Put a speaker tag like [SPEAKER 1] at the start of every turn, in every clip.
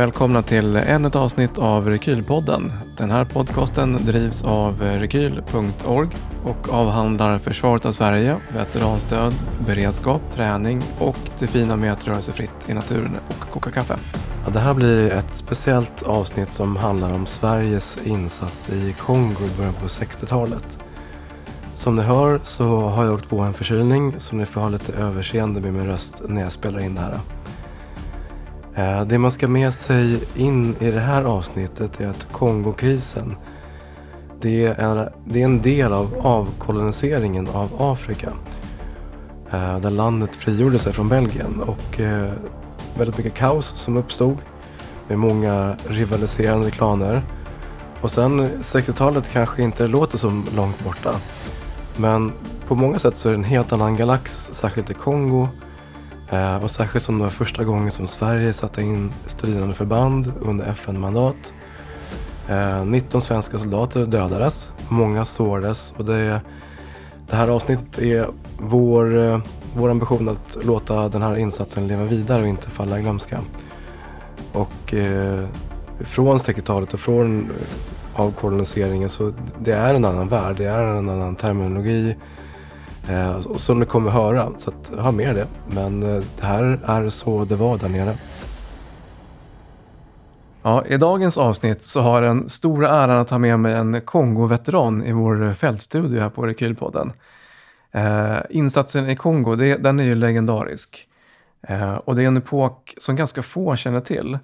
[SPEAKER 1] välkomna till ännu ett avsnitt av Rekylpodden. Den här podcasten drivs av rekyl.org och avhandlar försvaret av Sverige, veteranstöd, beredskap, träning och det fina med att röra sig fritt i naturen och koka kaffe. Ja, det här blir ett speciellt avsnitt som handlar om Sveriges insats i Kongo i början på 60-talet. Som ni hör så har jag åkt på en förkylning så ni får ha lite överseende med min röst när jag spelar in det här. Eh, det man ska med sig in i det här avsnittet är att Kongokrisen det är, det är en del av avkoloniseringen av Afrika. Eh, där landet frigjorde sig från Belgien och eh, väldigt mycket kaos som uppstod med många rivaliserande klaner. Och sen 60-talet kanske inte låter så långt borta. Men på många sätt så är det en helt annan galax, särskilt i Kongo Eh, och särskilt som det var första gången som Sverige satte in stridande förband under FN-mandat. Eh, 19 svenska soldater dödades, många sårades och det, det här avsnittet är vår, eh, vår ambition att låta den här insatsen leva vidare och inte falla i glömska. Och eh, från 60-talet och från avkoloniseringen så det är en annan värld, det är en annan terminologi Eh, och som ni kommer höra, så att, ha med det. Men eh, det här är så det var där nere. Ja, I dagens avsnitt så har jag den stora äran att ha med mig en Kongo-veteran i vår fältstudio här på Rekylpodden. Eh, insatsen i Kongo, det, den är ju legendarisk. Eh, och det är en epok som ganska få känner till.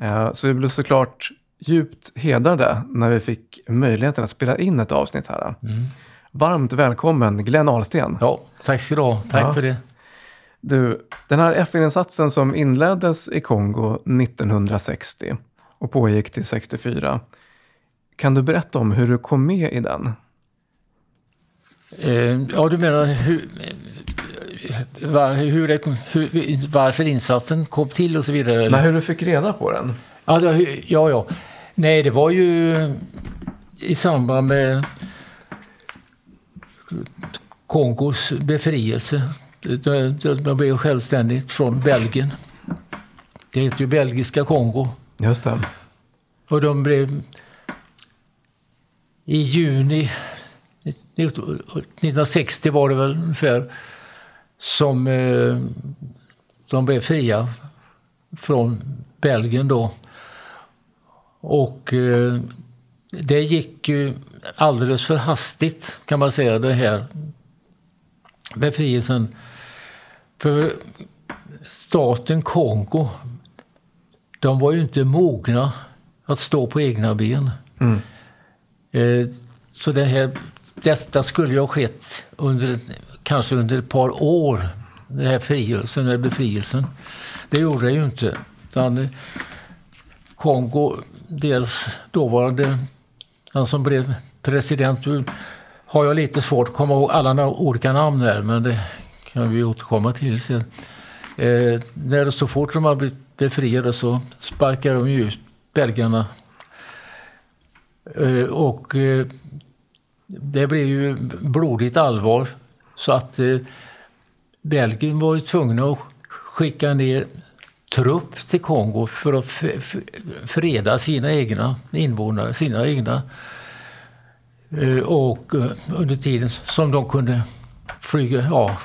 [SPEAKER 1] Eh, så vi blev såklart djupt hedrade när vi fick möjligheten att spela in ett avsnitt här. Mm. Varmt välkommen Glenn Ahlsten.
[SPEAKER 2] Ja, tack ska du ha. Tack ja. för det.
[SPEAKER 1] Du, den här FN-insatsen som inleddes i Kongo 1960 och pågick till 64. Kan du berätta om hur du kom med i den?
[SPEAKER 2] Eh, ja, du menar hur, var, hur, det, hur, varför insatsen kom till och så vidare?
[SPEAKER 1] Nej, hur du fick reda på den?
[SPEAKER 2] Ja, ja, ja. Nej, det var ju i samband med Kongos befrielse. De blev självständigt från Belgien. Det heter ju belgiska Kongo.
[SPEAKER 1] Just det.
[SPEAKER 2] Och de blev i juni 1960 var det väl ungefär som eh, de blev fria från Belgien då. Och eh, det gick ju alldeles för hastigt kan man säga det här befrielsen. För staten Kongo, de var ju inte mogna att stå på egna ben. Mm. Eh, så det här, detta skulle ju ha skett under, kanske under ett par år, den här frigörelsen, den befrielsen. Det gjorde det ju inte. Utan Kongo, dels dåvarande, han som blev president, har jag lite svårt att komma ihåg alla olika namn där, men det kan vi återkomma till sen. Eh, när så fort de har blivit befriade så sparkar de ju ut belgarna. Eh, och eh, det blev ju blodigt allvar så att eh, Belgien var ju tvungna att skicka ner trupp till Kongo för att freda sina egna invånare, sina egna Eh, och eh, under tiden som de kunde flyga, ja,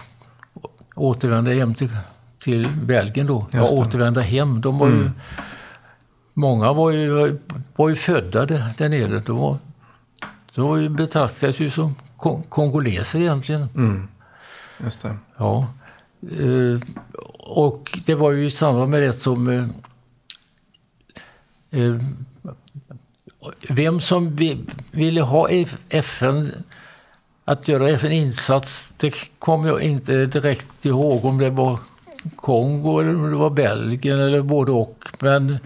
[SPEAKER 2] återvända hem till, till Belgien då. Ja, återvända hem. De var mm. ju, många var ju, var ju födda där, nere. De, var, de betraktades ju som kongoleser egentligen.
[SPEAKER 1] Mm. Just det.
[SPEAKER 2] Ja. Eh, och det var ju i samband med det som vem som ville ha FN att göra FN-insats, det kommer jag inte direkt ihåg om det var Kongo eller om det var Belgien eller både och. Men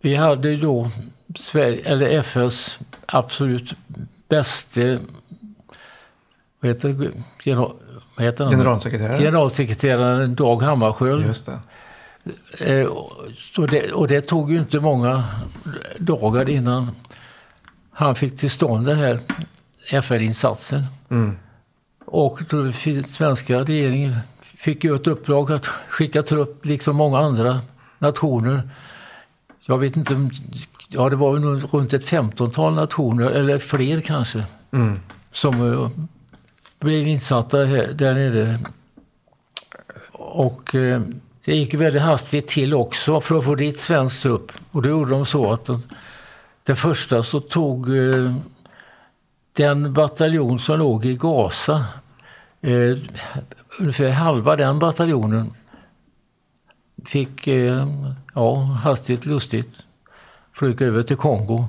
[SPEAKER 2] vi hade då Sverige, eller FNs absolut bäste vad heter? General, vad heter
[SPEAKER 1] Generalsekreterare.
[SPEAKER 2] Generalsekreteraren Dag Hammarskjöld.
[SPEAKER 1] Just det.
[SPEAKER 2] Eh, och det, och det tog ju inte många dagar innan han fick till stånd den här FN-insatsen. Mm. Och svenska regeringen fick ju ett uppdrag att skicka trupp, liksom många andra nationer. Jag vet inte, ja det var nog runt ett 15-tal nationer, eller fler kanske,
[SPEAKER 1] Mm.
[SPEAKER 2] som eh, blev insatta här, där nere. Och eh, det gick väldigt hastigt till också för att få dit svensk trupp. Och då gjorde de så att den, den första så tog eh, den bataljon som låg i Gaza, eh, ungefär halva den bataljonen fick eh, ja, hastigt lustigt flyga över till Kongo.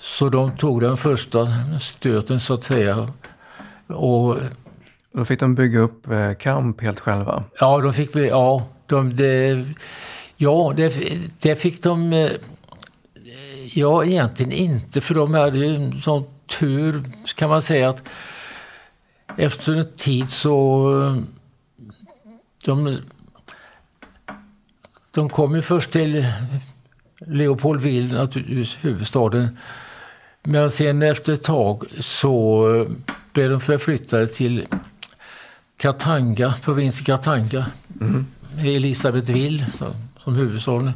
[SPEAKER 2] Så de tog den första stöten så att säga. Och
[SPEAKER 1] då fick de bygga upp eh, kamp helt själva.
[SPEAKER 2] ja, då fick vi, ja, de, det, ja det, det fick de, eh, ja egentligen inte för de hade ju en sån tur kan man säga att efter en tid så eh, de, de kom ju först till Leopoldville, naturligtvis huvudstaden. Men sen efter ett tag så blev de förflyttade till Katanga, provinsen Katanga. Elisabethville som, som huvudstaden.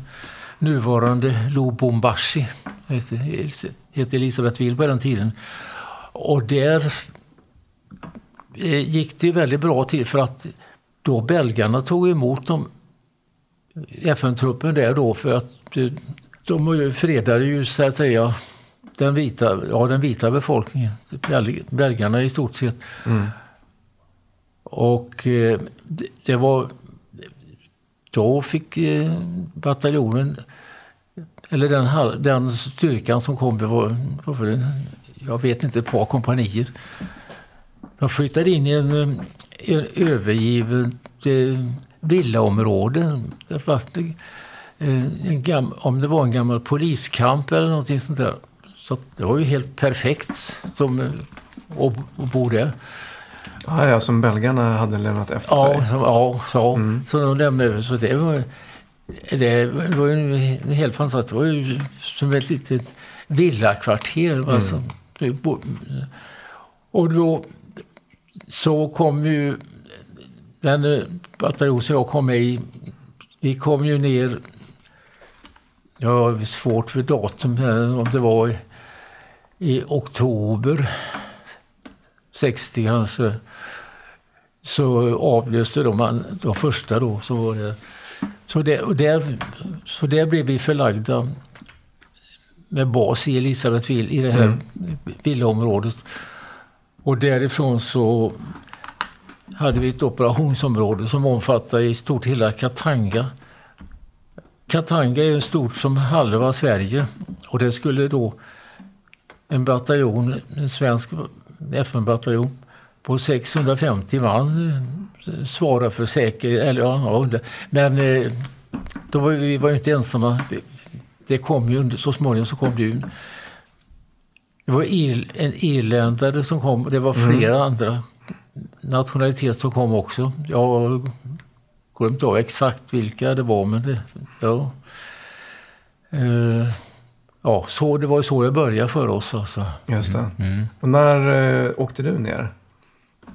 [SPEAKER 2] Nuvarande Lubumbashi heter, heter Elisabethville på den tiden. Och där eh, gick det väldigt bra till för att då belgarna tog emot dem FN-truppen där då för att eh, de fredade ju så att säga den vita, ja, den vita befolkningen, Bel- belgarna i stort sett. Och eh, det, var... Då fick eh, bataljonen, eller den, den styrkan som kom, det var, var det, jag vet inte, ett par kompanier. De flyttade in i en, eh, en övergivet villaområde. Det var, en gam, om det var en gammal poliskamp eller någonting sånt där. Så det var ju helt perfekt som, att, att bo där.
[SPEAKER 1] Ah, ja, som belgarna hade lämnat efter
[SPEAKER 2] Ja,
[SPEAKER 1] sig.
[SPEAKER 2] som, ja så, så de lämnade över. Så det var, det var ju helt fantastiskt. Det var ju som ett litet villakvarter. Alltså. Bo- Och då så kom ju den eh, bataljon som jag kom med i, vi kom ju ner, jag har svårt för datum här, om det var i, i oktober 60 kanske så avlöste de de första då som var där. Så där, där, så där blev vi förlagda med bas i Elisabethville i det här villaområdet. Och därifrån så hade vi ett operationsområde som omfattade i stort hela Katanga. Katanga är stort som halva Sverige och det skulle då en bataljon, en svensk FN-bataljon på 650 man eh, svara för säkerhet. Eller, ja, men eh, då var vi, var ju inte ensamma. Det kom ju, så småningom så kom det ju det var en irländare som kom och det var flera andra nationaliteter som kom också. Jag har glömt av exakt vilka det var men det, ja. Eh, ja, så, det var ju så det började för oss alltså.
[SPEAKER 1] Just det. Och när eh, åkte du ner?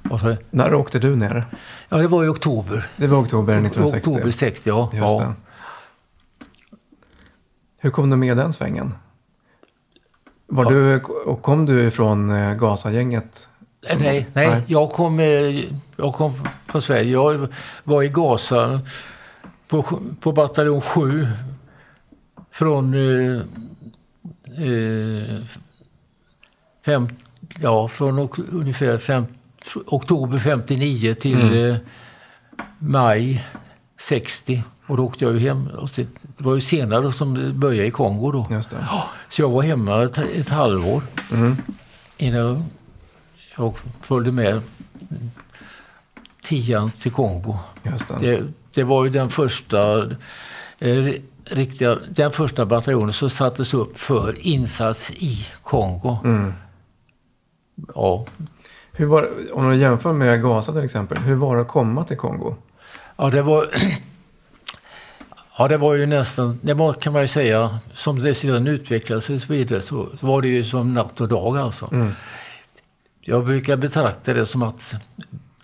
[SPEAKER 2] Vad sa jag?
[SPEAKER 1] När åkte du ner?
[SPEAKER 2] Ja, det var i oktober.
[SPEAKER 1] Det var oktober 1960.
[SPEAKER 2] Oktober 60, ja.
[SPEAKER 1] Just
[SPEAKER 2] ja.
[SPEAKER 1] det. Hur kom du med den svängen? Var
[SPEAKER 2] Ja.
[SPEAKER 1] du, kom du ifrån eh, Gaza-gänget? som-
[SPEAKER 2] Nej, nej, Jag, kom, eh, jag kom från Sverige. Jag var i Gaza på, på bataljon 7 från eh, fem, ja, från ungefär fem, oktober 59 till eh, maj 60. Och då åkte jag ju hem. Och det var ju senare som det började i Kongo då. Så jag var hemma ett, ett halvår
[SPEAKER 1] Mm.
[SPEAKER 2] innan jag följde med tian till Kongo.
[SPEAKER 1] Det.
[SPEAKER 2] Det, det var ju den första, eh, riktiga, den första bataljonen som sattes upp för insats i Kongo.
[SPEAKER 1] Mm.
[SPEAKER 2] Ja.
[SPEAKER 1] Hur var, om du jämför med Gaza till exempel, hur var det att komma till Kongo?
[SPEAKER 2] Ja, det var... Ja, det var ju nästan, det var, kan man ju säga, som det sedan utvecklade sig och så vidare, så var det ju som natt och dag alltså.
[SPEAKER 1] Mm.
[SPEAKER 2] Jag brukar betrakta det som att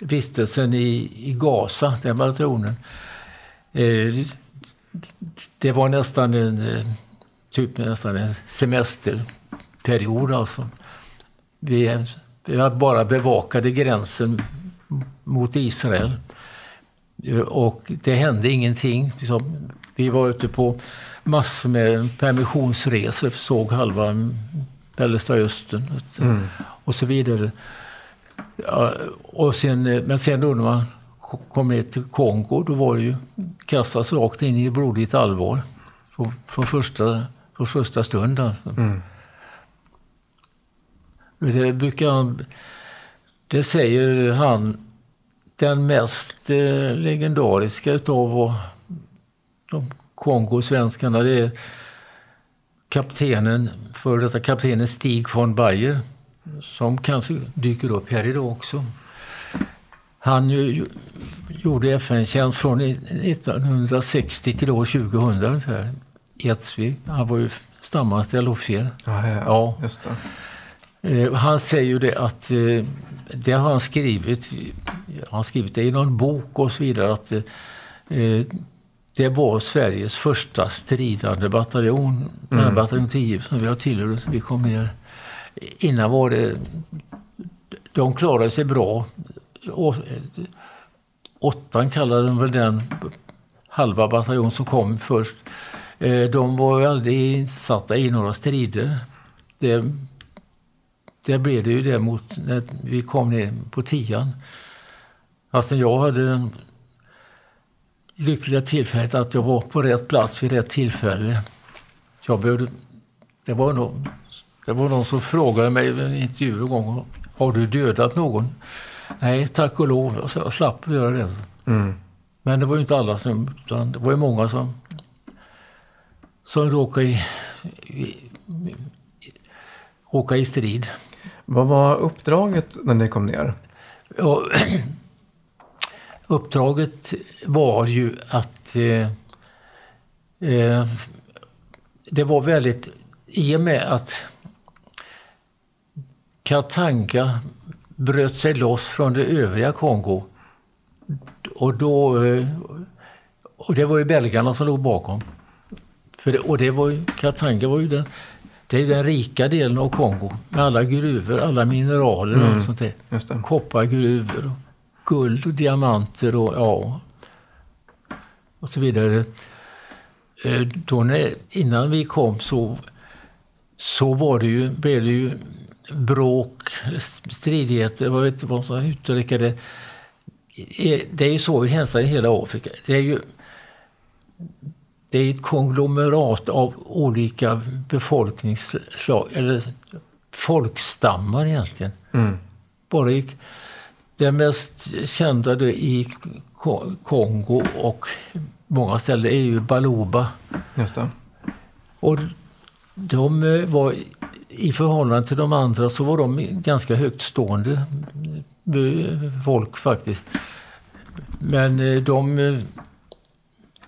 [SPEAKER 2] vistelsen i, i Gaza, den bataljonen, eh, det var nästan en, eh, typ nästan en semesterperiod. Alltså. Vi, vi bara bevakade gränsen mot Israel. Och det hände ingenting. Vi var ute på massor med permissionsresor, såg halva Mellersta Östern mm. och så vidare. Och sen, men sen när man kom ner till Kongo, då var det ju kastas rakt in i blodigt allvar. Från, från, första, från första stund alltså. Mm. Det brukar det säger han, den mest eh, legendariska utav de Kongosvenskarna, det är kaptenen, för detta kaptenen Stig von Bayer, som kanske dyker upp här idag också. Han ju, gjorde FN-tjänst från 1960 till år 2000 ungefär. Edsvig. Han var ju stamanställd officer.
[SPEAKER 1] Ja, ja. Just
[SPEAKER 2] det. Eh, han säger ju det att eh, det har han skrivit, han skrivit det i någon bok och så vidare, att eh, det var Sveriges första stridande bataljon, den mm. bataljon 10 som vi har tillhört vi kom ner. Innan var det, de klarade sig bra. Åttan kallade de väl den halva bataljon som kom först. Eh, de var ju aldrig insatta i några strider. Det det blev det ju det mot när vi kom ner på tian. Alltså jag hade den lyckliga tillfället att jag var på rätt plats vid rätt tillfälle. Jag behövde, det, var någon, det var någon som frågade mig i en intervju en gång. Har du dödat någon? Nej, tack och lov. Jag slapp göra det. Mm. Men det var ju inte alla som... Det var ju många som, som råkade i, i, råkade i strid.
[SPEAKER 1] Vad var uppdraget när ni kom ner?
[SPEAKER 2] Ja, uppdraget var ju att eh, eh, det var väldigt, i och med att Katanga bröt sig loss från det övriga Kongo och då eh, och det var ju belgarna som låg bakom. För det, och det var ju, Katanga var ju den det är den rika delen av Kongo med alla gruvor, alla mineraler och mm. sånt där. Koppargruvor, och guld och diamanter och ja, och så vidare. Eh, då när, innan vi kom så, så var det ju, blev det ju bråk, stridigheter, jag vet vad ska uttrycka det. Eh, det är ju så i i hela Afrika. Det är ju det är ett konglomerat av olika befolkningsslag, eller folkstammar egentligen. Mm. Bara i, det mest kända i Kongo och många ställen är ju Baluba.
[SPEAKER 1] Just det.
[SPEAKER 2] Och de var, i förhållande till de andra så var de ganska högtstående folk faktiskt. Men eh, de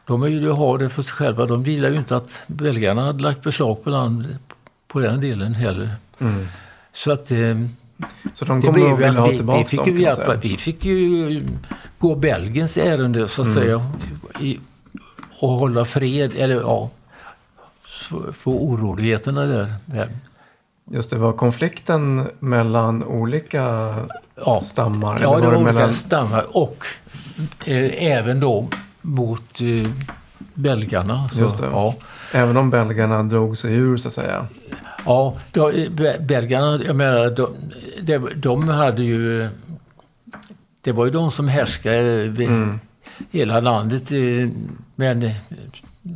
[SPEAKER 2] de vill ju ha det för sig själva. De gillar ju inte att belgarna hade lagt beslag på den, på den delen heller. Mm. Så att... Eh,
[SPEAKER 1] så de kommer att vilja ha tillbaka vi,
[SPEAKER 2] fick dem? Ju hjälpa, vi fick ju gå Belgiens ärende så att mm. säga. I, och hålla fred, eller ja, få oroligheterna där.
[SPEAKER 1] Just det, var konflikten mellan olika ja. stammar?
[SPEAKER 2] Ja, det var, var olika mellan... stammar och eh, även då mot eh, belgarna. Så, Just det. Ja.
[SPEAKER 1] Även om belgarna drog sig ur så att säga?
[SPEAKER 2] Ja, då, eh, belgarna, jag menar, de, de, de hade ju... Det var ju de som härskade mm. hela landet. Eh, men eh,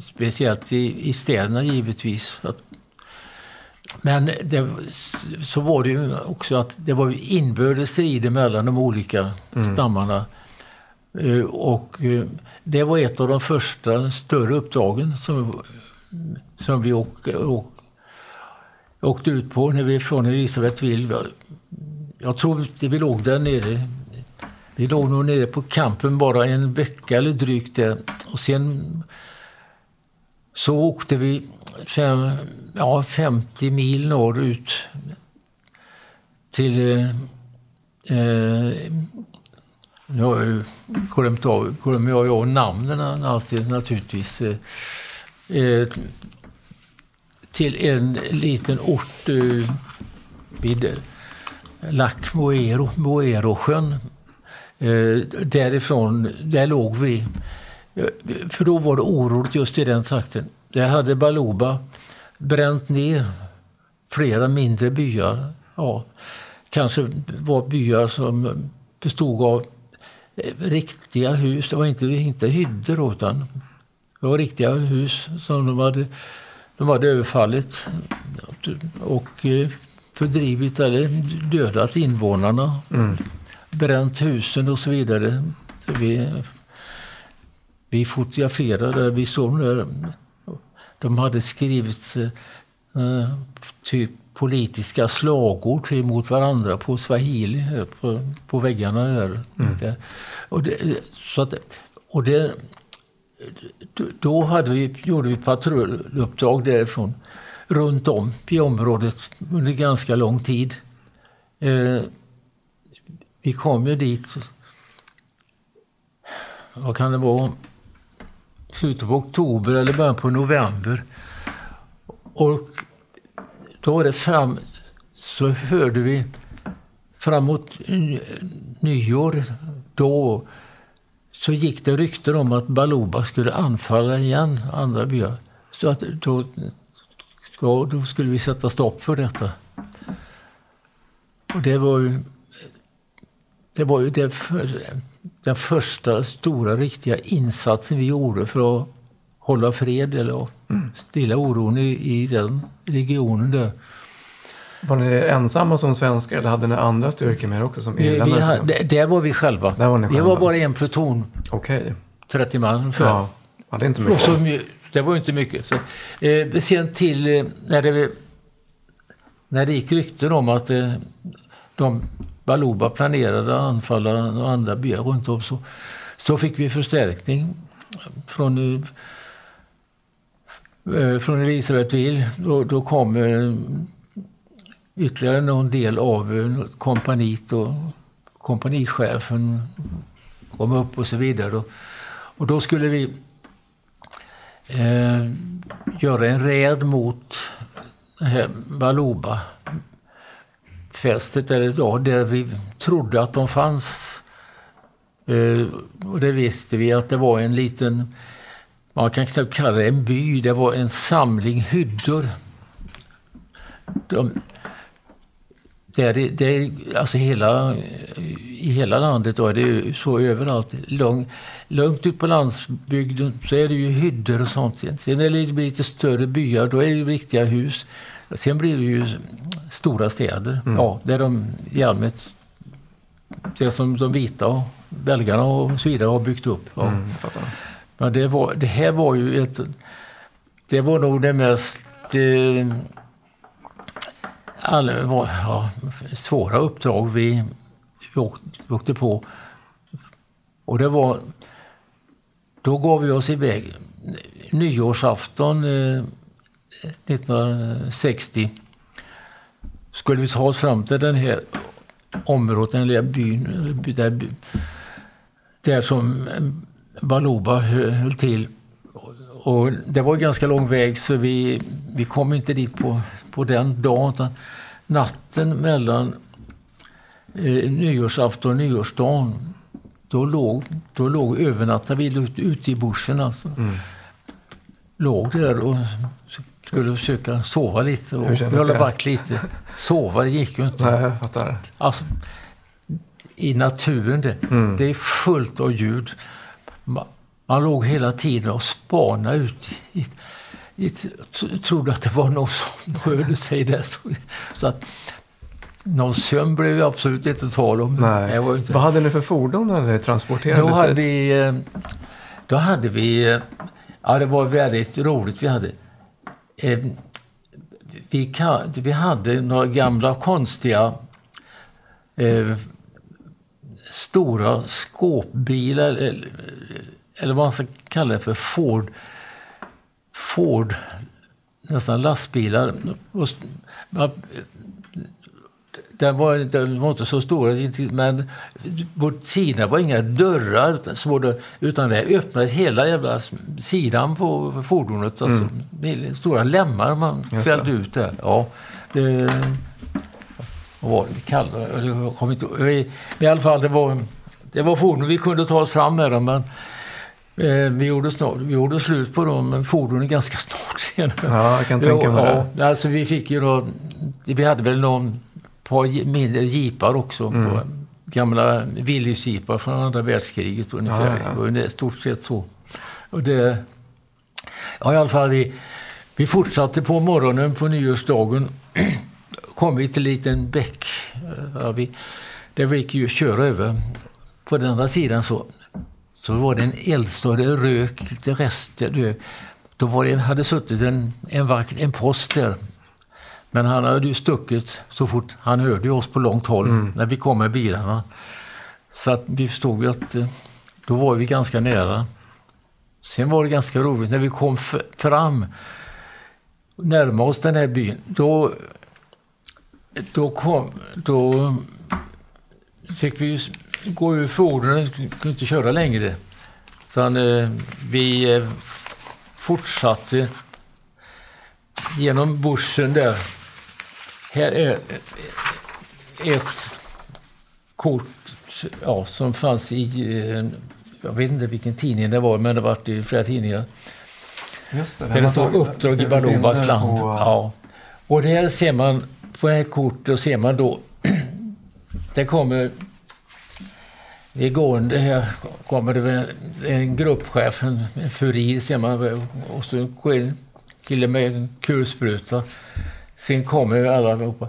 [SPEAKER 2] speciellt i, i städerna givetvis. Men det, så var det ju också att det var inbördes strider mellan de olika mm. stammarna. Och det var ett av de första större uppdragen som, som vi åk, åk, åkte ut på när vi från Elisabethville. Jag tror inte vi låg där nere. Vi låg nog nere på kampen bara en vecka eller drygt där. Och sen så åkte vi ja, 50 mil norrut till eh, Nu har jag ju glömt av, glömmer jag av namnen alltid naturligtvis. Eh, eh, till en liten ort eh, vid Lac Moero, Moerosjön. Eh, därifrån, där låg vi. Eh, för då var det oroligt just i den trakten. Där hade Baluba bränt ner flera mindre byar. Ja, kanske var byar som bestod av eh, riktiga hus. Det var inte, inte hyddor utan det var riktiga hus som de hade, de hade överfallit och eh, fördrivit eller dödat invånarna. Mm. Bränt husen och så vidare. Så vi, vi fotograferade, vi såg. De hade skrivit eh, typ politiska slagord mot varandra på swahili på, på väggarna där. Mm. Och det, så att, och det, då hade vi, gjorde vi patrulluppdrag därifrån runt om i området under ganska lång tid. Eh, vi kom ju dit, vad kan det vara, slutet på oktober eller början på november. Och då var det fram, så hörde vi framåt nyår, då så gick det rykten om att Baluba skulle anfalla igen andra byar. Så att då, då skulle vi sätta stopp för detta. Och det var ju, det var ju det för, den första stora riktiga insatsen vi gjorde för att hålla fred eller mm. stilla oron i, i den regionen där.
[SPEAKER 1] Var ni ensamma som svenskar eller hade ni andra styrkor med också som
[SPEAKER 2] irländare? Vi, där var vi själva.
[SPEAKER 1] Där var ni själva.
[SPEAKER 2] Vi var bara en pluton.
[SPEAKER 1] Okej. Okay.
[SPEAKER 2] 30 man för.
[SPEAKER 1] Ja. ja, det är inte mycket.
[SPEAKER 2] Så, det var inte mycket. Så, eh, sen till eh, när, det, när det gick rykten om att eh, de Baluba planerade att anfalla andra byar runt om så, så fick vi förstärkning från eh, från Elisabethville. Då, då kom eh, ytterligare någon del av eh, kompaniet och kompanichefen kom upp och så vidare. Och då skulle vi eh, göra en räd mot Baluba fästet, eller ja, där vi trodde att de fanns. Eh, och det visste vi att det var en liten man kan knappt kalla det en by, det var en samling hyddor. De, där, där, alltså hela, I hela landet då är det så överallt. Lång, långt ut på landsbygden så är det ju hyddor och sånt. Sen när det blir lite större byar, då är det riktiga hus. Sen blir det ju stora städer, mm. ja, där de i allmänhet, det som de vita och belgarna och så vidare har byggt upp. Ja. Mm, men det, var, det här var ju ett... Det var nog det mest... Eh, alla, ja, svåra uppdrag vi, vi, åkte, vi åkte på. Och det var... Då gav vi oss iväg nyårsafton eh, 1960. Skulle vi ta oss fram till den här området, den lilla byn, där, där som Baluba höll till. Och det var ganska lång väg så vi, vi kom inte dit på, på den dagen. natten mellan eh, nyårsafton och nyårsdagen då låg, då låg övernattade vi ute ut i bushen. Alltså. Mm. Låg där och skulle försöka sova lite och hålla vakt lite. Sova det gick ju inte.
[SPEAKER 1] Nej, fattar.
[SPEAKER 2] Alltså, I naturen det, mm. det är fullt av ljud. Man, man låg hela tiden och spanade ut. I, i, trodde att det var någon som rörde sig där. Så att, någon sömn blev det absolut inte tal om.
[SPEAKER 1] Nej. Inte... Vad hade ni för fordon när ni transporterades
[SPEAKER 2] då hade vi, eh, Då hade vi... Eh, ja, det var väldigt roligt. Vi hade... Eh, vi, kan, vi hade några gamla konstiga eh, stora skåpbilar, eh, eller vad man ska kalla det för, Ford, Ford nästan lastbilar den var, den var inte så stor, men på sidan var inga dörrar utan det öppnades hela jävla sidan på fordonet. Alltså, mm. Stora lemmar man fällde ut där. Ja, det, vad var det kallade jag kommer inte I, I alla fall, det var, det var fordon. Vi kunde ta oss fram med dem, men eh, vi, gjorde snart, vi gjorde slut på dem fordonen ganska snart senare.
[SPEAKER 1] Ja, jag kan tänka mig
[SPEAKER 2] ja, det. Alltså, vi fick ju då, vi hade väl någon par mindre jeepar också. Mm. På gamla Willys-jeepar från andra världskriget ungefär. Ja, ja. Det stort sett så. Och det, ja, i alla fall, vi, vi fortsatte på morgonen på nyårsdagen. kom vi till en liten bäck ja, vi, där vi gick ju köra över. På den andra sidan så, så var det en eldstad, det rök lite rester. Då var det, hade suttit en, en, vakt, en post där men han hade ju stuckit så fort han hörde oss på långt håll mm. när vi kom med bilarna. Så att vi förstod att eh, då var vi ganska nära. Sen var det ganska roligt när vi kom fram, närmade oss den här byn. Då, då, kom, då fick vi gå ur fordonet, kunde inte köra längre. Utan eh, vi eh, fortsatte genom bushen där här är ett kort ja, som fanns i, eh, jag vet inte vilken tidning det var, men det var i flera tidningar. Just det, där det står Uppdrag i Balobas land. Och... Ja. Och där ser man, på det här kortet ser man då, det kommer i gående här kommer det en gruppchef, en, furir ser man, och så en kille med kulspruta. Sen kommer alla allihopa.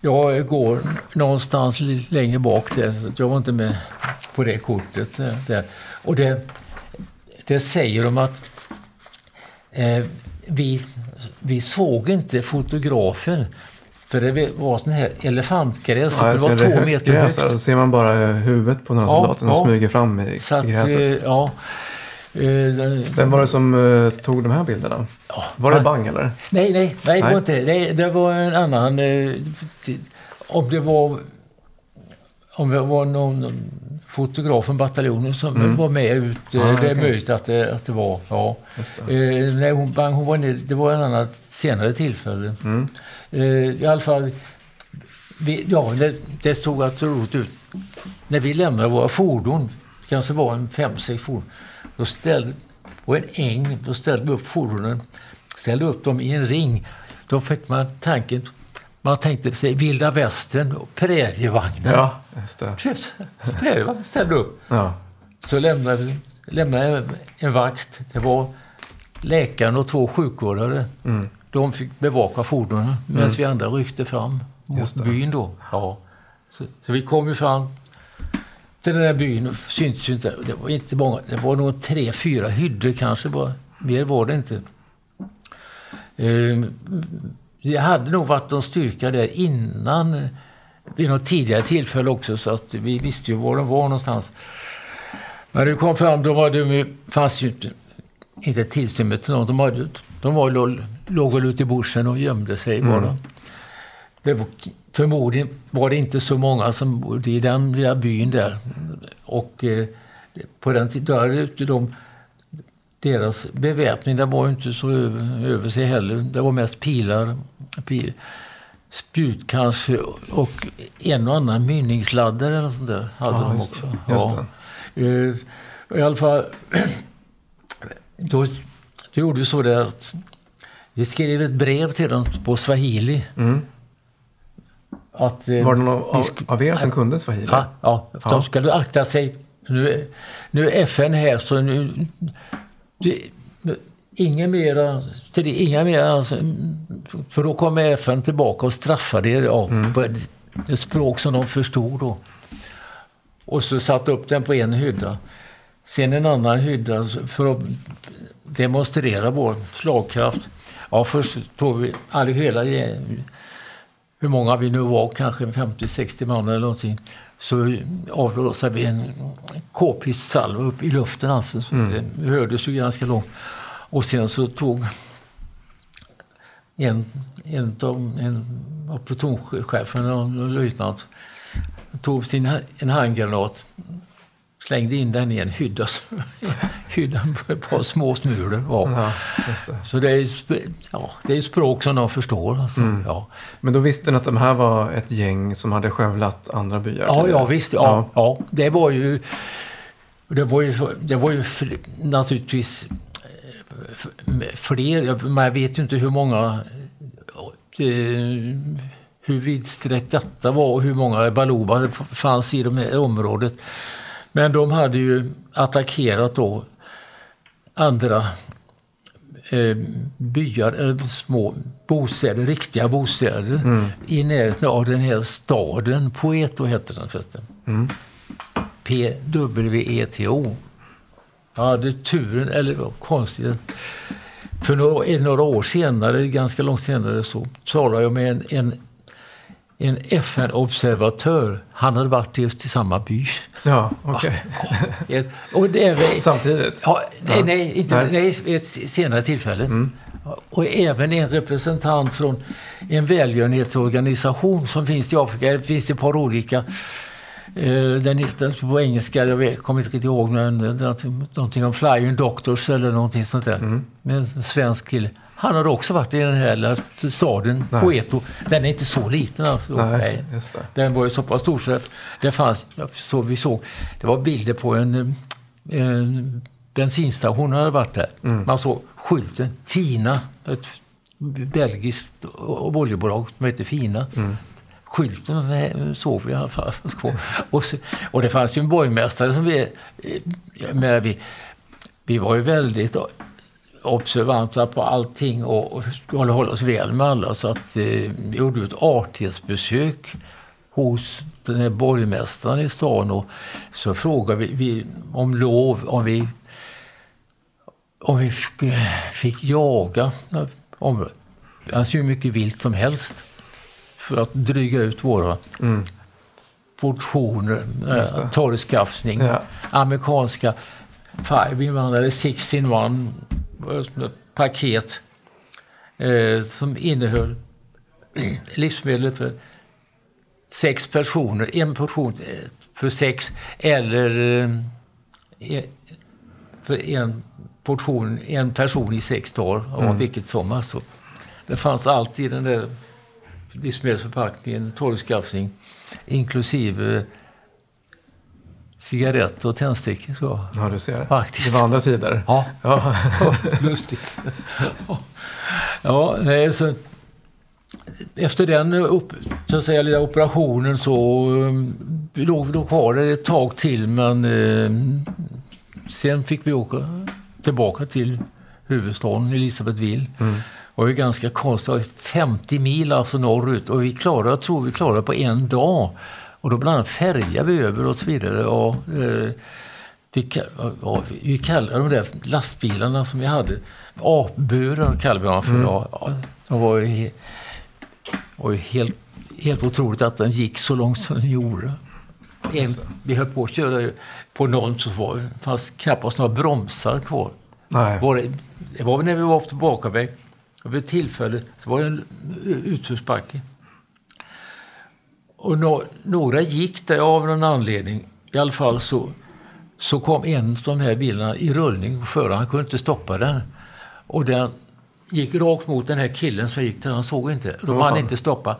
[SPEAKER 2] Jag går någonstans längre bak där. Jag var inte med på det kortet. Där. Och det, det säger de att eh, vi, vi såg inte fotografen. För det var sån här elefantgräs. Ja, det var två meter högt.
[SPEAKER 1] Så ser man bara huvudet på här ja, soldaten ja. smyger fram i, att, i gräset. Eh,
[SPEAKER 2] ja.
[SPEAKER 1] Eh, Vem var det som uh, tog de här bilderna? Oh, var det Bang eller?
[SPEAKER 2] Nej, nej, nej, det var inte det. Det var en annan. Uh, om det var om det var någon fotograf från bataljonen som mm. var med ut. Ah, det är okay. möjligt att det, att det var. Ja. Det. Eh, nej, hon, bang, hon var nere, det var en annan senare tillfälle. Mm. I alla fall, vi, ja, det, det stod att roligt ut. När vi lämnade våra fordon, kanske var en fem, sex fordon, då ställde, på en äng, då ställde vi upp fordonen, ställde upp dem i en ring. Då fick man tanken, man tänkte sig vilda västern och prärievagnen.
[SPEAKER 1] Ja, just
[SPEAKER 2] det. Prärievagnen ställde upp. Ja. Så lämnade vi lämnade en vakt. Det var läkaren och två sjukvårdare. Mm. De fick bevaka fordonen medan mm. vi andra ryckte fram mot byn. Då. Ja. Så, så, vi kom ju fram till den där byn syntes ju inte. Det var inte många. Det var nog tre, fyra hyddor kanske. Bara. Mer var det inte. Eh, det hade nog varit någon styrka där innan vid något tidigare tillfälle också så att vi visste ju var de var någonstans. När du kom fram då var det, fanns ju inte, inte tillstymme till något. De, hade, de var, låg väl ute i bushen och gömde sig mm. Det var, förmodligen var det inte så många som bodde i den lilla byn där. Och eh, på den tiden, de, deras beväpning den var inte så över, över sig heller. Det var mest pilar, pil, spjut kanske och en och annan mynningsladdare eller sånt där hade ja, de också. Ja. Uh, I alla fall, då, då gjorde vi så där att vi skrev ett brev till dem på swahili. Mm.
[SPEAKER 1] Att, eh, var det någon av, av er som kunde swahili?
[SPEAKER 2] Ja, ja, de ja. skulle akta sig. Nu, nu är FN här så nu... Det, inga mera, inga mera, för då kommer FN tillbaka och straffar er ja, mm. på ett språk som de förstod då. Och så satte upp den på en hydda. Sen en annan hydda för att demonstrera vår slagkraft. Ja, först tog vi all, hela hur många vi nu var, kanske 50-60 man eller någonting, så avlossade vi en k-pistsalva upp i luften. Alltså, så mm. Det hördes ju ganska långt. Och sen så tog en, en, av, en av plutonchefen, en löjtnant, tog sin, en handgranat slängde in den i en hydda, hyddan på ett par små smulor. Ja. ja det. Så det är, ja, det är språk som de förstår. Alltså. Mm. Ja.
[SPEAKER 1] Men då visste ni att de här var ett gäng som hade skövlat andra byar?
[SPEAKER 2] Ja, ja visst. Ja, ja. Det var ju... Det var ju, det var ju naturligtvis eh, fler. Man vet ju inte hur många... Hur vidsträckt detta var och hur många Baluba det fanns i det här området. Men de hade ju attackerat då andra eh, byar, eller små bostäder, riktiga bostäder mm. i närheten av den här staden. Poeto hette den förresten. Mm. P-W-E-T-O. Jag hade turen, eller konstigt, för några, några år senare, ganska långt senare, så talade jag med en, en en FN-observatör. Han hade varit just i samma by.
[SPEAKER 1] Ja, okej.
[SPEAKER 2] Okay.
[SPEAKER 1] Ja, Samtidigt?
[SPEAKER 2] Ja, nej, nej, inte, nej. nej, ett senare tillfälle. Mm. Och även en representant från en välgörenhetsorganisation som finns i Afrika. Det finns ett par olika. Eh, den heter på engelska, jag kommer inte riktigt ihåg, men någonting om Flying Doctors eller någonting sånt där. Mm. Med en svensk kille. Han hade också varit i den här staden, Nej. Poeto. Den är inte så liten alltså.
[SPEAKER 1] Nej,
[SPEAKER 2] Den var ju så pass stor så det fanns, så vi såg, det var bilder på en, en bensinstation hade varit där. Mm. Man såg skylten, Fina, ett belgiskt oljebolag som heter Fina. Mm. Skylten såg vi i alla fall. Och, och det fanns ju en borgmästare som vi, med, vi, vi var ju väldigt observanta på allting och skulle hålla oss väl med alla. Så att eh, vi gjorde ett artighetsbesök hos den här borgmästaren i stan och så frågade vi, vi om lov om vi, om vi fick, jaga. Det fanns ju mycket vilt som helst för att dryga ut våra mm. portioner, äh, torrskaffning, ja. amerikanska Five in one eller Six in one paket eh, som innehöll livsmedel för sex personer. En portion eh, för sex eller eh, för en portion, en person i sex dagar. Mm. Vilket som alltså. Det fanns allt i den där livsmedelsförpackningen, torrskaffning, inklusive cigaretter och tändstickor. Så.
[SPEAKER 1] Ja, du ser.
[SPEAKER 2] Faktiskt.
[SPEAKER 1] Det var andra tider.
[SPEAKER 2] Ja, ja. lustigt. ja, nej, så efter den upp, så att säga, lilla operationen så um, låg vi då kvar där ett tag till men eh, sen fick vi åka tillbaka till huvudstaden Elisabethville. Mm. Det var ju ganska konstigt, 50 mil alltså norrut och vi klarade, jag tror vi klarade på en dag. Och då bland annat färgade vi över och så vidare. Och, eh, vi, och, vi kallade de där lastbilarna som vi hade, apburar kallade vi dem för. Mm. Ja, de var ju, var ju helt, helt otroligt att den gick så långt som den gjorde. En, vi höll på att köra på någon så var, det fanns knappast några bromsar kvar. Nej. Var det, det var när vi var på tillbakaväg. Vid ett tillfälle så var det en utförsbacke. Och no några gick där av någon anledning. I alla fall så, så kom en av de här bilarna i rullning. Föraren han kunde inte stoppa den. Och den gick rakt mot den här killen som gick där. Han såg inte. De hann inte stoppa.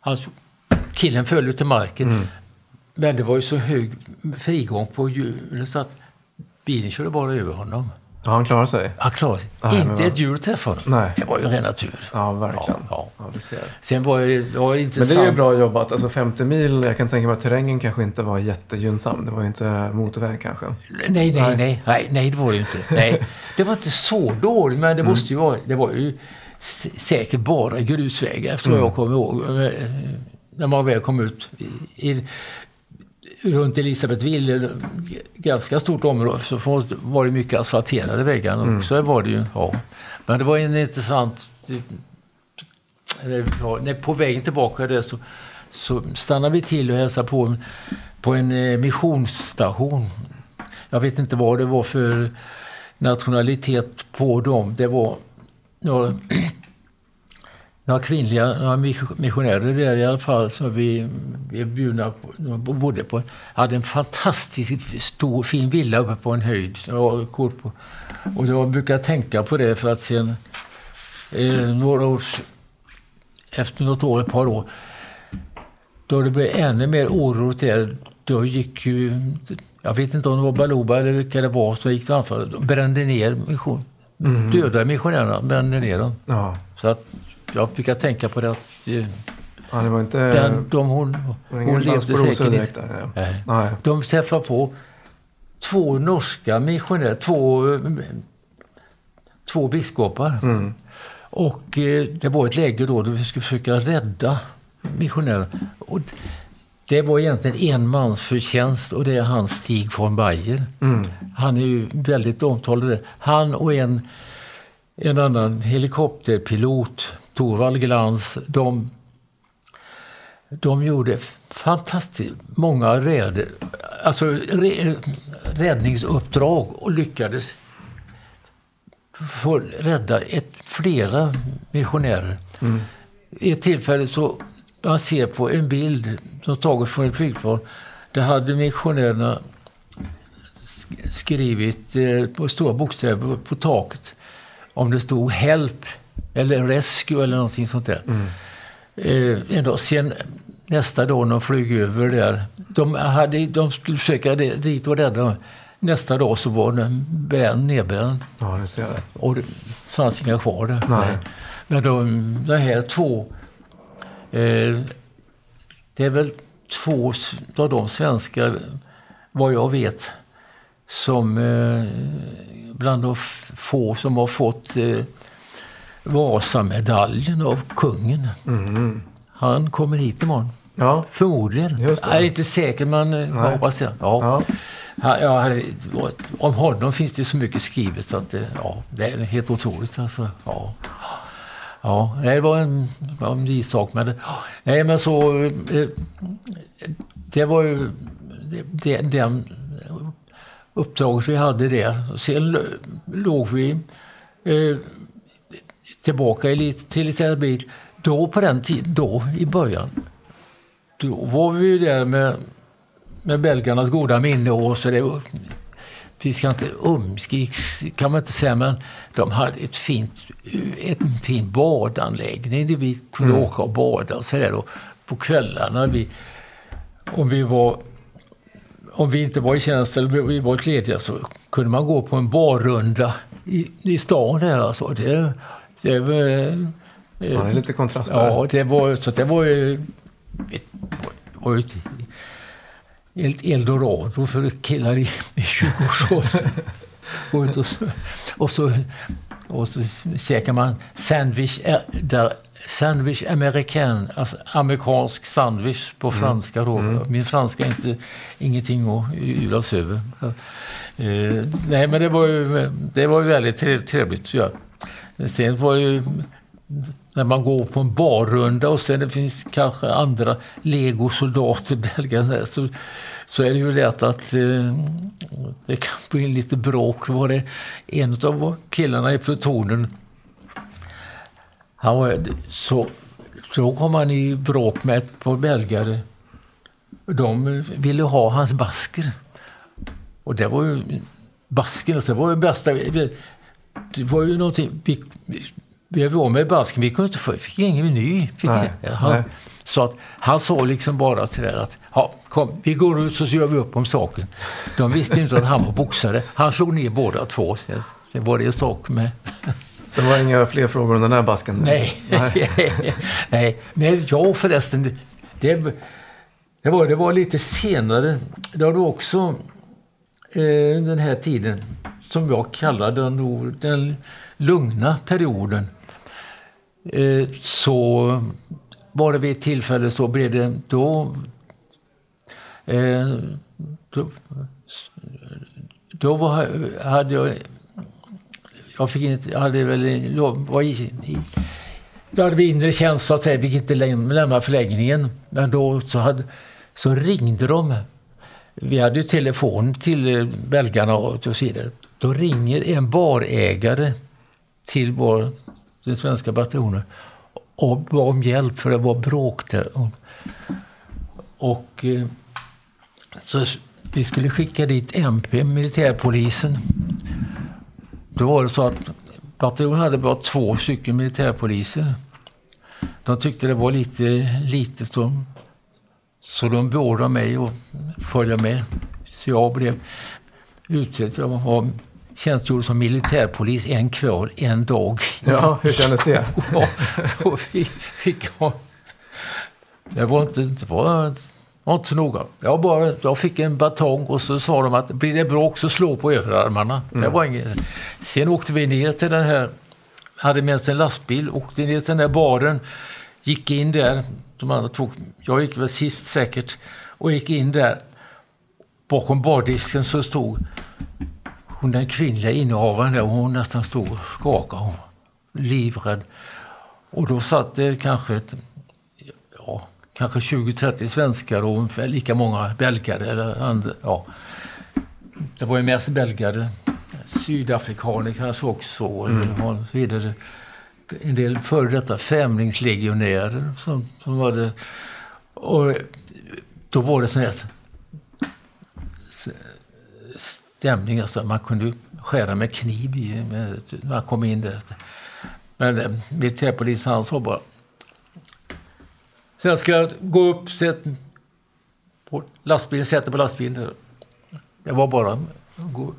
[SPEAKER 2] Han, killen föll till marken. Mm. Men det var ju så hög frigång på hjulet så att bilen körde bara över honom.
[SPEAKER 1] Ja, han klarade sig?
[SPEAKER 2] Han klarade sig. Nej, inte ett djur träffade honom.
[SPEAKER 1] Nej.
[SPEAKER 2] Det var ju ren natur.
[SPEAKER 1] Ja, verkligen.
[SPEAKER 2] Ja,
[SPEAKER 1] ja. ja ser.
[SPEAKER 2] Sen var det, det var intressant.
[SPEAKER 1] Men det är ju bra jobbat. Alltså 50 mil, jag kan tänka mig att terrängen kanske inte var jättegynnsam. Det var ju inte motorväg kanske.
[SPEAKER 2] Nej, nej, nej. Nej, nej, nej det var det ju inte. Nej. Det var inte så dåligt, men det mm. måste ju vara... Det var ju säkert bara grusvägar efter vad mm. jag kommer ihåg. När man väl kom ut i, runt Elisabethville, ganska stort område, så var det mycket asfalterade väggar mm. också. Var det ju, ja. Men det var en intressant... När på vägen tillbaka där så, så stannade vi till och hälsade på, på en eh, missionsstation. Jag vet inte vad det var för nationalitet på dem. Det var några några kvinnliga några missionärer där i alla fall som vi, vi bjudna på, de bodde på. hade en fantastiskt stor fin villa uppe på en höjd. Och, och jag brukar tänka på det för att sen eh, några år, efter något år, ett par år, då det blev ännu mer oroligt där, då gick ju, jag vet inte om det var Baluba eller vilka det var, så gick det anfall, de brände ner mission, mm. dödade missionärerna, brände ner dem. Ja. Så att jag brukar tänka på det att
[SPEAKER 1] eh, ja, det var inte,
[SPEAKER 2] den, de, hon, hon, levde säkert direkt där, ja. Nej. Nej. De träffade på två norska missionärer, två, två biskopar. Mm. Och eh, det var ett läge då, då vi skulle försöka rädda missionärer. Och det var egentligen en mans förtjänst och det är han Stig von Bayer. Mm. Han är ju väldigt omtalad. Han och en, en annan helikopterpilot, Torvald Glans, de, de gjorde fantastiskt många räder, alltså räddningsuppdrag och lyckades få rädda ett, flera missionärer. Mm. I ett tillfälle så man ser på en bild som tagits från ett flygplan. Där hade missionärerna skrivit eh, på stora bokstäver på taket om det stod Help eller Rescue eller någonting sånt där. Mm. Eh, sen nästa dag när de flög över där, de, hade, de skulle försöka dit och rädda. Nästa dag så var den bränd, nedbränd.
[SPEAKER 1] Ja, det ser jag.
[SPEAKER 2] Och det fanns inga kvar där. Nej. Men de, de här två Eh, det är väl två av de svenskar, vad jag vet, som eh, bland de få som har fått eh, Vasamedaljen av kungen. Mm. Han kommer hit imorgon. Ja. Förmodligen. Just det. Jag är inte säker, men jag hoppas det. Ja. Ja. Ja, om honom finns det så mycket skrivet så att ja, det är helt otroligt. Alltså. Ja. Ja, det var en, en sak. Men, nej, men så... Eh, det var ju det, den uppdraget vi hade där. Sen låg vi eh, tillbaka i lite, till lite bit. Då på den tiden, då i början, då var vi ju där med, med belgarnas goda minne och så det vi ska inte umgicks kan man inte säga, men de hade ett fint, ett fin badanläggning där vi kunde mm. åka och bada och sådär. På kvällarna, vi, om vi var om vi inte var i tjänst eller vi var lediga så kunde man gå på en barrunda i, i stan här alltså. Det,
[SPEAKER 1] det var... Ja, det är lite kontrast
[SPEAKER 2] där. Ja, det var, så det var ju ett, var ett ett eldorado för killar i, i 20-årsåldern. och, så, och, så, och så käkar man sandwich, eh, där, sandwich american, alltså amerikansk sandwich på mm. franska. Då. Mm. Min franska är inte, ingenting att yvas över. Eh, nej, men det var ju, det var ju väldigt trevligt. Ja. Sen var det ju när man går på en barrunda och sen det finns kanske andra legosoldater, belgare, så, så är det ju lätt att eh, det kan bli lite bråk. Var det en av killarna i plutonen, han var, så, så kom han i bråk med ett par belgare. De ville ha hans basker. Och det var ju basken, alltså, det var ju bästa. Det var ju någonting, vi, vi var med basken, vi kunde inte få, fick ingen meny. Fick nej, han, nej. Så att han sa liksom bara sådär att ja, kom, vi går ut så gör vi upp om saken. De visste inte att han var boxare. Han slog ner båda två. Sen var det en sak med...
[SPEAKER 1] Sen var det inga fler frågor om den här basken?
[SPEAKER 2] Nej. Nej. Nej. Men jag förresten, det, det, var, det var lite senare. Det var också eh, den här tiden som jag kallar den, den lugna perioden. Eh, så var det vid ett tillfälle så blev det då, eh, då, då var, hade jag, jag fick inte, hade väl, var i, i då hade vi inre tjänst så att säga, fick inte lämna förläggningen. Men då så, hade, så ringde de. Vi hade ju telefon till eh, belgarna och så vidare. Då ringer en barägare till vår, den svenska bataljonen och bad om hjälp för det var bråk där. Och, eh, så vi skulle skicka dit MP, militärpolisen. Då var det så att bataljonen hade bara två stycken militärpoliser. De tyckte det var lite litet. Så, så de beordrade mig att följa med. Så jag blev utsedd. Jag var tjänstgjorde som militärpolis en kväll, en dag.
[SPEAKER 1] Ja, hur kändes det?
[SPEAKER 2] ja, så fick jag... Det var inte, det var, var inte så noga. Jag, bara, jag fick en batong och så sa de att blir det bråk så slå på överarmarna. Mm. Det var inget. Sen åkte vi ner till den här, hade med oss en lastbil, åkte ner till den här baren, gick in där. De andra två, jag gick väl sist säkert och gick in där. Bakom bardisken så stod hon den kvinnliga innehavaren där, hon nästan stod och skakade. Hon, livrädd. Och då satt det kanske ett, kanske 20-30 svenskar och lika många belgare. Eller andra, ja. Det var ju mest belgare. Sydafrikaner kanske också. Mm. Och så vidare. En del före detta främlingslegionärer som, som var det. Och då var det sån här stämning. Alltså man kunde skära med kniv i, med, när man kom in där. Men eh, militärpolisen han sa bara så jag ska gå upp, sätt på lastbilen, sätta på lastbilen. Det var bara gå,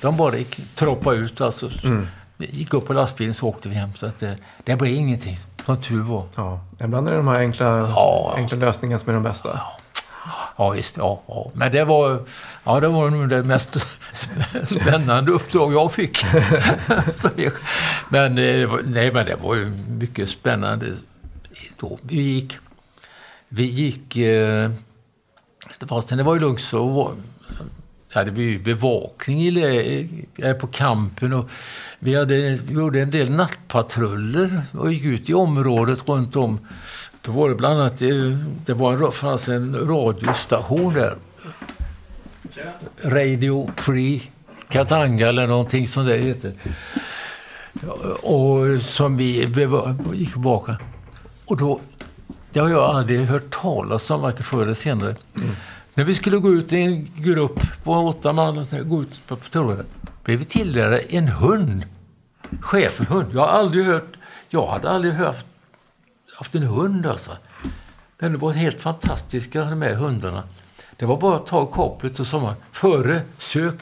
[SPEAKER 2] De bara gick, troppade ut alltså. Mm. Gick upp på lastbilen så åkte vi hem. Så att det, det blev ingenting, som tur var.
[SPEAKER 1] Ja, ibland är det de här enkla, ja. enkla lösningarna som är de bästa.
[SPEAKER 2] Ja. Ja, visst. Ja, ja. Men det var, ja, det var nog det mest spännande uppdrag jag fick. men, eh, nej, men det var ju mycket spännande. Då. Vi gick... Vi gick eh, fastän det var ju lugnt så var, hade vi bevakning i, på kampen. Och vi, hade, vi gjorde en del nattpatruller och gick ut i området runt om då var det bland annat, eh, det var, fanns en radiostation där. Radio Free Katanga eller någonting som det heter. Och som vi gick tillbaka. Och då, det har jag aldrig hört talas om, varken förr eller senare. Mm. När vi skulle gå ut i en grupp på åtta man, gå ut på patrullen, blev vi tilldelade en hund. Schäferhund. Jag har aldrig hört, jag hade aldrig hört haft en hund alltså. Men det var helt fantastiska de här hundarna. Det var bara att ta kopplet och så man, före, sök,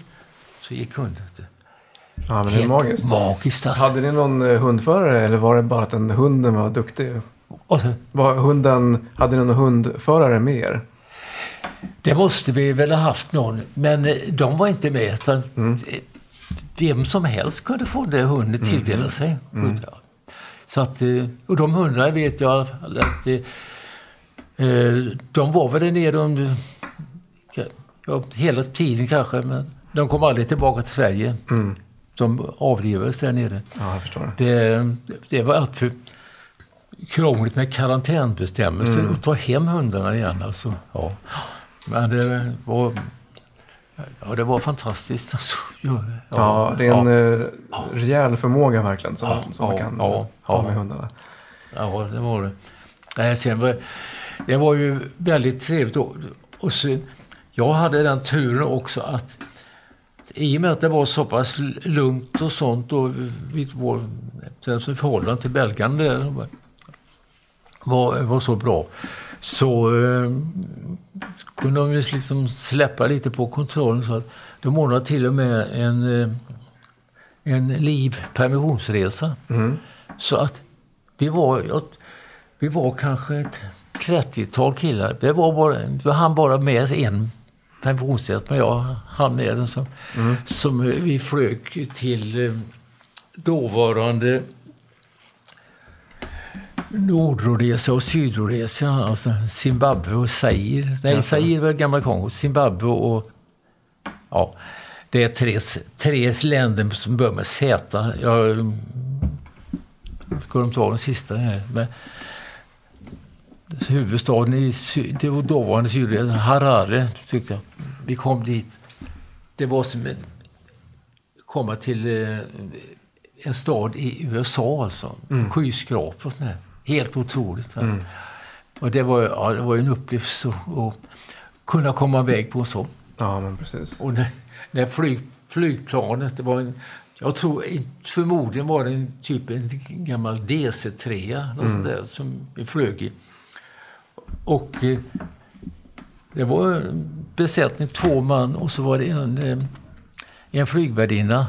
[SPEAKER 2] så gick hunden.
[SPEAKER 1] Ja, men det är magiskt.
[SPEAKER 2] magiskt alltså.
[SPEAKER 1] Hade ni någon eh, hundförare eller var det bara att den hunden var duktig? Så, var hunden, hade ni någon hundförare med er?
[SPEAKER 2] Det måste vi väl ha haft någon, men eh, de var inte med. Så mm. Vem som helst kunde få den hunden tilldela mm. sig. Mm. Så att, eh, och de hundarna vet jag att eh, de var väl där nere under ja, hela tiden kanske, men de kom aldrig tillbaka till Sverige. Mm. De avlivades där nere.
[SPEAKER 1] Ja, jag förstår.
[SPEAKER 2] Det, det var alltför krångligt med karantänbestämmelser mm. och ta hem hundarna igen. Alltså, ja. Men det var Ja, det var fantastiskt. Alltså,
[SPEAKER 1] ja, ja, det är en ja. Eh, rejäl förmåga verkligen som, ja, som man kan ja, ha med hundarna.
[SPEAKER 2] Ja, det var det. sen var, det var ju väldigt trevligt. Och, och så, jag hade den turen också att i och med att det var så pass lugnt och sånt och vid vår förhållande till belgarna var, var så bra så eh, kunde de liksom släppa lite på kontrollen. Så att de ordnade till och med en, eh, en liv permissionsresa. Mm. Så att vi var, vi var kanske ett 30-tal killar. Det var bara, vi hann bara med en permissionsresa, men jag hann med den. Som, mm. som vi flög till eh, dåvarande Nordrhodesia och Sydrhodesia, alltså Zimbabwe och Zaire. Nej, Zaire var gamla Kongo. Zimbabwe och... Ja, det är tre, tre länder som börjar med Z. Jag ska de ta den sista här. Men, huvudstaden i det var dåvarande Sydrhodesia, Harare, tyckte jag. Vi kom dit. Det var som att komma till eh, en stad i USA, alltså. Mm. Skyskrapor och sånt Helt otroligt. Mm. Och det var, ja, det var en upplevelse att kunna komma iväg på så.
[SPEAKER 1] Ja, men precis.
[SPEAKER 2] Och när, när flyg, flygplanet, det var en, jag tror förmodligen var det en, typ en gammal DC-3 mm. där, som vi flög i. Och eh, det var besättning, två man och så var det en, eh, en flygvärdinna.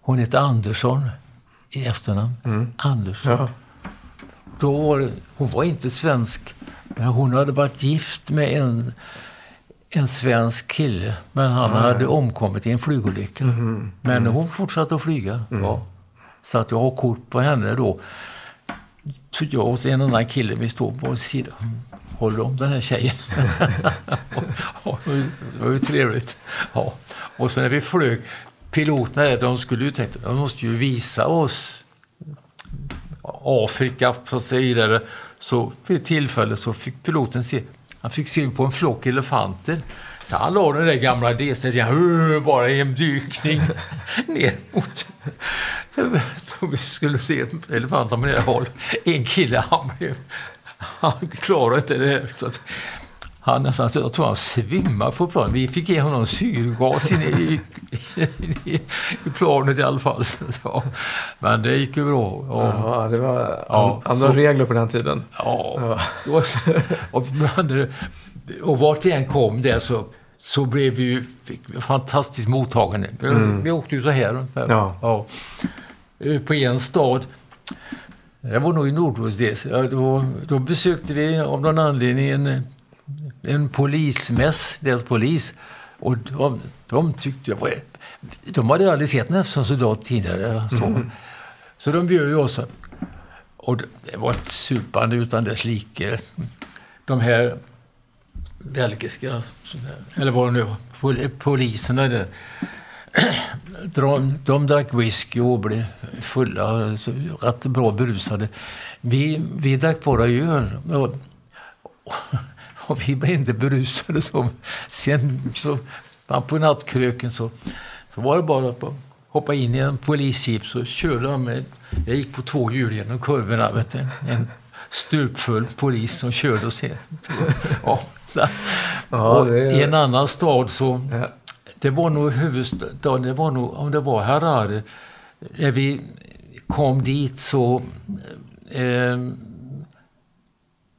[SPEAKER 2] Hon hette Andersson i efternamn. Mm. Andersson. Ja. Då var det, hon var inte svensk, men hon hade varit gift med en, en svensk kille. Men han mm. hade omkommit i en flygolycka. Mm. Men hon fortsatte att flyga. Mm. Ja. Så att jag har kort på henne då. Så jag och en annan kille, vi står på sidan håller om den här tjejen. det var ju trevligt. Ja. Och sen när vi flög, piloterna de skulle ju tänka, de måste ju visa oss Afrika och så vidare. Så vid ett tillfälle så fick piloten se, han fick syn på en flock elefanter. Så han la den där gamla DC bara i en dykning ner mot... Så, så vi skulle se elefanterna på det håll. En kille, han blev han klarade inte det. Så att han nästan, jag tror han svimmade på planet. Vi fick ge honom syrgas in i, i, i planet i alla fall. Så, men det gick ju bra.
[SPEAKER 1] Och, ja, det var ja, andra regler på den tiden.
[SPEAKER 2] Ja. ja. Var, och, och vart vi än kom där så, så blev vi ju vi fantastiskt mottagande. Mm. Vi åkte ju så här. Ja. ja. På en stad det var nog i Nordrhodesia. Då, då besökte vi av någon anledning en, en polismäss, deras polis. Och de, de tyckte jag var... De hade aldrig sett en soldat tidigare. Så, mm. så de bjöd ju oss. Och det var ett supande utan dess like. De här belgiska, eller vad det nu var, poliserna där de, de drack whisky och blev fulla, rätt bra berusade. Vi, vi drack bara öl. Och, och vi blev inte berusade. Så, sen så, på nattkröken så, så var det bara att hoppa in i en polisjeep så körde de med. Jag gick på två hjul genom kurvorna. Vet du. En stupfull polis som körde oss. Ja, ja, och I en annan stad så, ja. Det var nog huvudstaden, det var nog, om det var Harare. När vi kom dit så eh,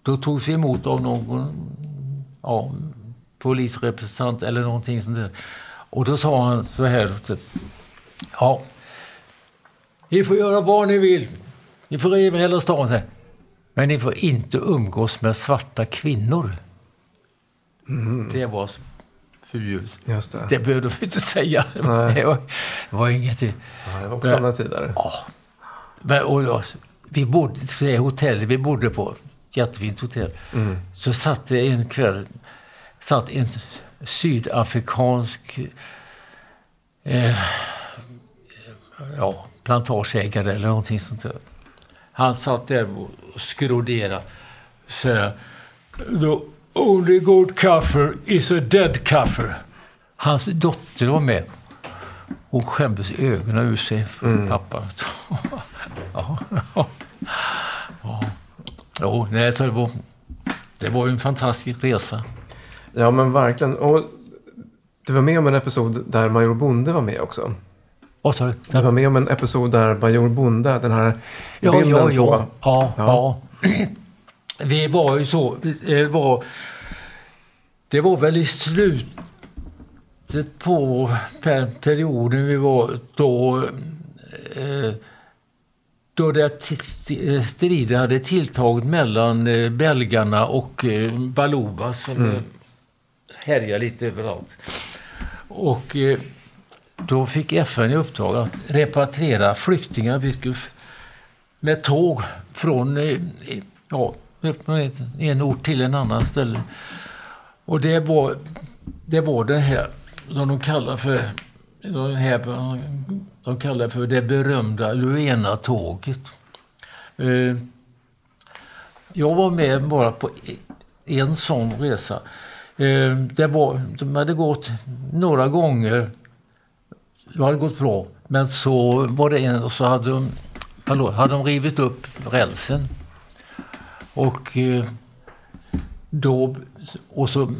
[SPEAKER 2] då togs vi emot av någon ja, polisrepresentant eller någonting sånt där. Och då sa han så här. Så, ja, ni får göra vad ni vill. Ni får riva hela stan. Men ni får inte umgås med svarta kvinnor. Mm. Det var förbjuds. Just det. det behöver de inte säga. Nej. Det, var, det var inget...
[SPEAKER 1] Det var också andra tider.
[SPEAKER 2] Ja. Men, och, och, vi bodde det hotellet vi bodde på, jättefint hotell, mm. så satt det en kväll satt en sydafrikansk eh, ja, plantageägare eller någonting sånt där. Han satt där och skroderade. Så, då Only good kaffer is a dead kaffer. Hans dotter var med. Hon skämdes ögonen ur sig för mm. pappa. ja. Jo, nej, så det, var, det var en fantastisk resa.
[SPEAKER 1] Ja, men verkligen. Och du var med om en episod där Major Bonde var med också.
[SPEAKER 2] Vad sa du?
[SPEAKER 1] Var med om en episod där Major Bonde, den här
[SPEAKER 2] ja, bilden ja, ja. på... Ja, ja. ja. Vi var ju så... Det var, det var väl i slutet på perioden vi var då eh, då det strider hade tilltagit mellan eh, belgarna och eh, Baluba som mm. härjar lite överallt. Och då fick FN i uppdrag att repatriera flyktingar vi skulle, med tåg från ja, en ort till en annan ställe. Och det var det, var det här som de kallar för de, här, de kallar för det berömda Luena-tåget. Eh, jag var med bara på e-, en sån resa. Eh, det var, de hade gått några gånger. Det hade gått bra. Men så var det en och så hade de, hallå, hade de rivit upp rälsen. Och eh, då... Och så,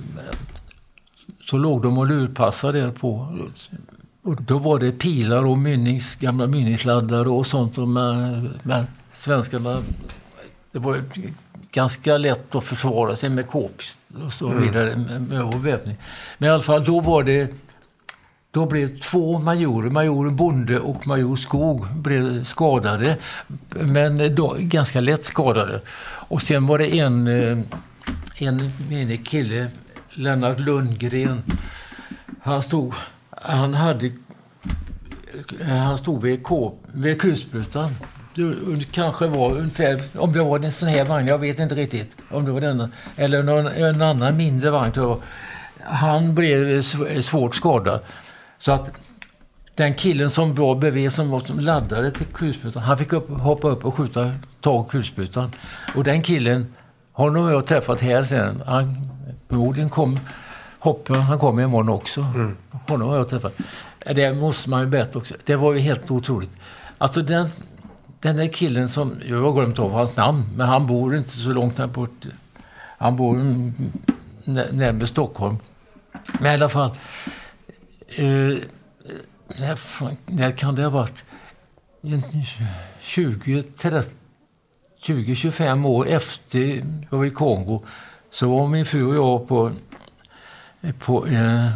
[SPEAKER 2] så låg de och lurpassade på. Och då var det pilar och mynnings, gamla mynningsladdare och sånt. Och med, med svenskarna... Det var ganska lätt att försvara sig med kåp och så vidare med, med väpning. Men i alla fall, då var det då blev två majorer, major Bonde och major Skog, blev skadade. Men då, ganska lätt skadade. Och sen var det en, eh, en menig kille, Lennart Lundgren. Han stod, han hade, eh, han stod vid, K, vid kulsprutan. Det kanske var ungefär, om det var en sån här vagn, jag vet inte riktigt. Om det var denna, eller någon, en annan mindre vagn. tror jag. Han blev svårt skadad. Så att den killen som var bredvid, som, var, som laddade till kulsprutan, han fick upp, hoppa upp och skjuta tag kulsprutan. Och den killen, honom har jag träffat här sen. Han förmodligen kom, hoppen, han kommer imorgon också. Mm. Honom har jag träffat. Det måste man ju berätta också. Det var ju helt otroligt. Alltså den, den där killen som, jag har glömt av hans namn, men han bor inte så långt här bort. Han bor närmare Stockholm. Men i alla fall, Eh, när, när kan det ha varit? 20-25 år efter jag var i Kongo så var min fru och jag på, på en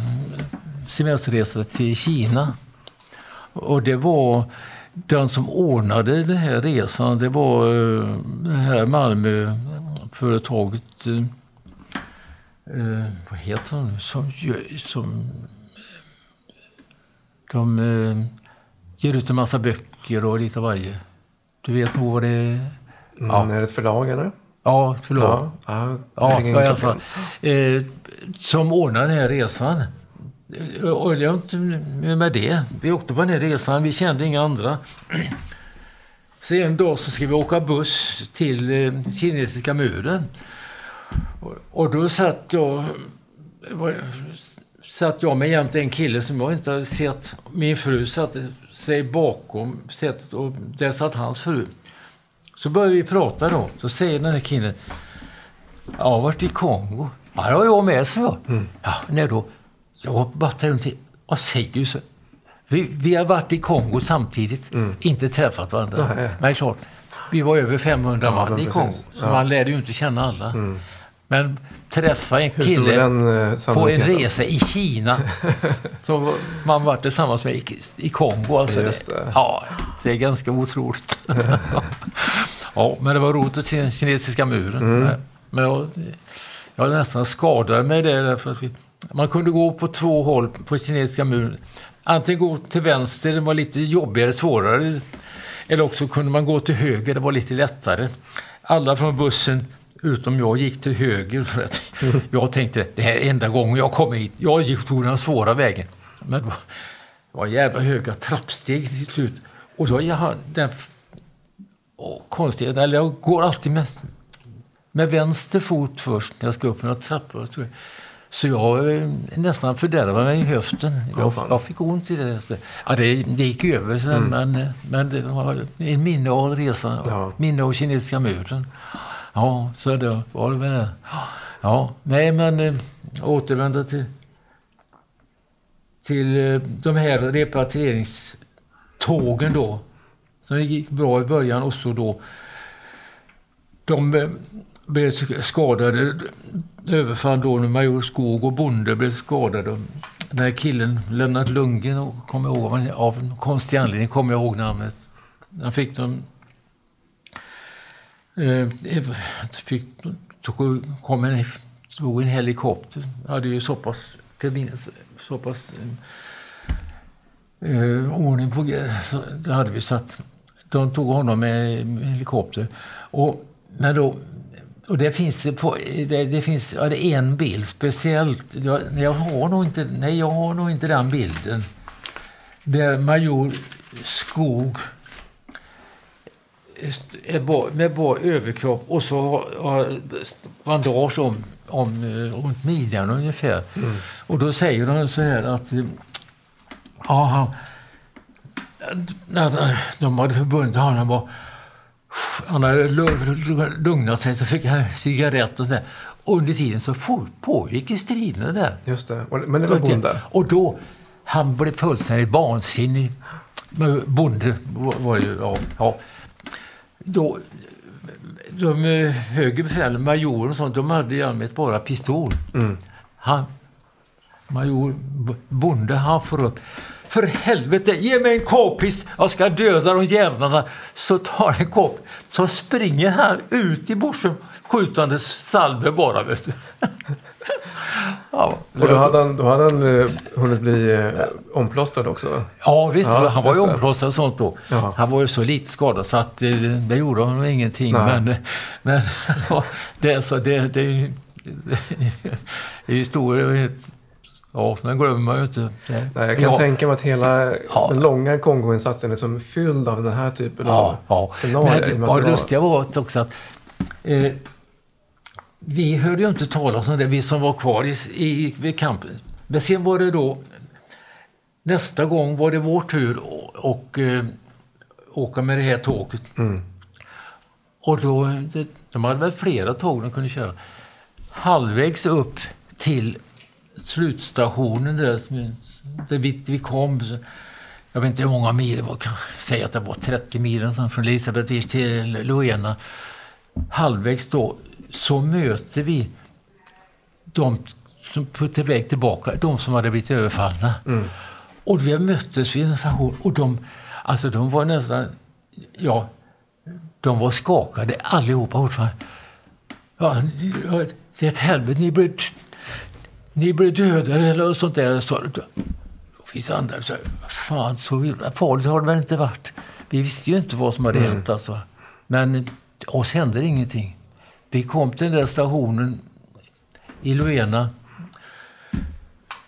[SPEAKER 2] semesterresa till Kina. Och det var den som ordnade den här resan, det var eh, det här Malmöföretaget, eh, eh, vad heter det nu, som, som de eh, ger ut en massa böcker och lite varje. Du vet nog vad det är?
[SPEAKER 1] Mm, ja. är det ett förlag eller?
[SPEAKER 2] Ja, ett förlag. Ja, ja, ja i alla fall. Eh, som ordnade den här resan. Och jag inte med det. Vi åkte på den här resan, vi kände inga andra. Så en dag så ska vi åka buss till eh, kinesiska muren. Och, och då satt jag satt jag med jämte en kille som jag inte hade sett. Min fru satte sig bakom sätet och där satt hans fru. Så började vi prata då. Så säger den här killen. Jag har varit i Kongo. Ja, det har jag med, så. Mm. Ja, när då? Jag har varit runt till... Vad säger? Så? Vi, vi har varit i Kongo samtidigt. Mm. Inte träffat varandra. Nej. Men klart, vi var över 500 ja, man i Kongo. Så ja. man lärde ju inte känna alla. Mm. Men träffa en kille den, eh, på en resa i Kina som man varit tillsammans med i, i Kongo. Alltså det. Det. Ja, det är ganska otroligt. ja, men det var roligt att se den kinesiska muren. Mm. Men jag, jag nästan skadade mig där. För vi, man kunde gå på två håll på kinesiska muren. Antingen gå till vänster, det var lite jobbigare, svårare. Eller också kunde man gå till höger, det var lite lättare. Alla från bussen Utom jag gick till höger för att mm. jag tänkte det här är enda gången jag kommer hit. Jag gick tog den svåra vägen. Men det var jävla höga trappsteg till slut. Och då jag den konstigt, eller jag går alltid med, med vänster fot först när jag ska upp några trappor. Så jag eh, nästan fördärvade mig i höften. Jag, jag fick ont i det. Ja, det, det gick över sen, mm. men, men det var en minne av resan. Ja. Minne av kinesiska muren. Ja, så då var det med det. Ja, nej men äh, återvända till, till äh, de här repatrieringstågen då. Som gick bra i början och så då de äh, blev skadade. Eh, överfall då när major Skog och Bonde blev skadade. Den här killen, Lennart Lundgren, kommer jag ihåg, av en konstig anledning kommer jag ihåg namnet. Han fick dem eh, eh, fick, tog, kom en, tog en helikopter. Hade ju så pass, så pass eh, eh ordning på så det hade vi satt. De tog honom med, med helikopter. Och, men då, och det finns, det, det, finns ja, det är en bild speciellt. Jag, jag, har nog inte, nej, jag har nog inte den bilden. Där major Skog med bara överkropp och så har bandage om, om, eh, runt midjan ungefär. Mm. Och då säger de så här att eh, ja, han, när de hade förbundit honom var han hade lugnat sig så fick han cigarett och sådär. Och under tiden så pågick striderna där.
[SPEAKER 1] Just det. Men det var bonde?
[SPEAKER 2] Och då, han blev fullständigt vansinnig. Bonde var ju, ja. ja. Då, de högre befälen, majorer och sånt, de hade i allmänhet bara pistol. Mm. Han, major, bonde, han får upp för helvete, ge mig en k-pist, jag ska döda de jävlarna. Så tar en kopp, så springer han ut i bushen skjutandes salve bara. Vet du.
[SPEAKER 1] ja, och då hade han, då hade han eh, hunnit bli eh, omplåstrad också?
[SPEAKER 2] Ja, visst. Ja, han var ju omplåstrad och sånt då. Jaha. Han var ju så lite skadad så att eh, det gjorde honom ingenting. Nej. Men, men det, så det, det, det, det är ju stor Ja, den glömmer man ju inte.
[SPEAKER 1] Nej, jag kan ja. tänka mig att hela ja. den långa Kongoinsatsen är som fylld av den här typen ja, av ja. scenarier.
[SPEAKER 2] Men det, lustiga var också att eh, vi hörde ju inte talas om det, vi som var kvar i, i, vid kampen. Men sen var det då, nästa gång var det vår tur att och, eh, åka med det här tåget. Mm. Och då, det, de hade väl flera tåg de kunde köra. Halvvägs upp till slutstationen där, där vi, vi kom. Jag vet inte hur många mil det var, säg att det var 30 mil från Elisabeth till Luena. Halvvägs då så möter vi de som på väg tillbaka, de som hade blivit överfallna. Mm. Och vi möttes vid en station och de, alltså de var nästan, ja, de var skakade allihopa fortfarande. Ja, det är ett helvete, ni blev ni blev dödade eller sånt där. Så, finns andra så fan så farligt har det väl inte varit. Vi visste ju inte vad som hade mm. hänt alltså. Men oss hände ingenting. Vi kom till den där stationen i Luena.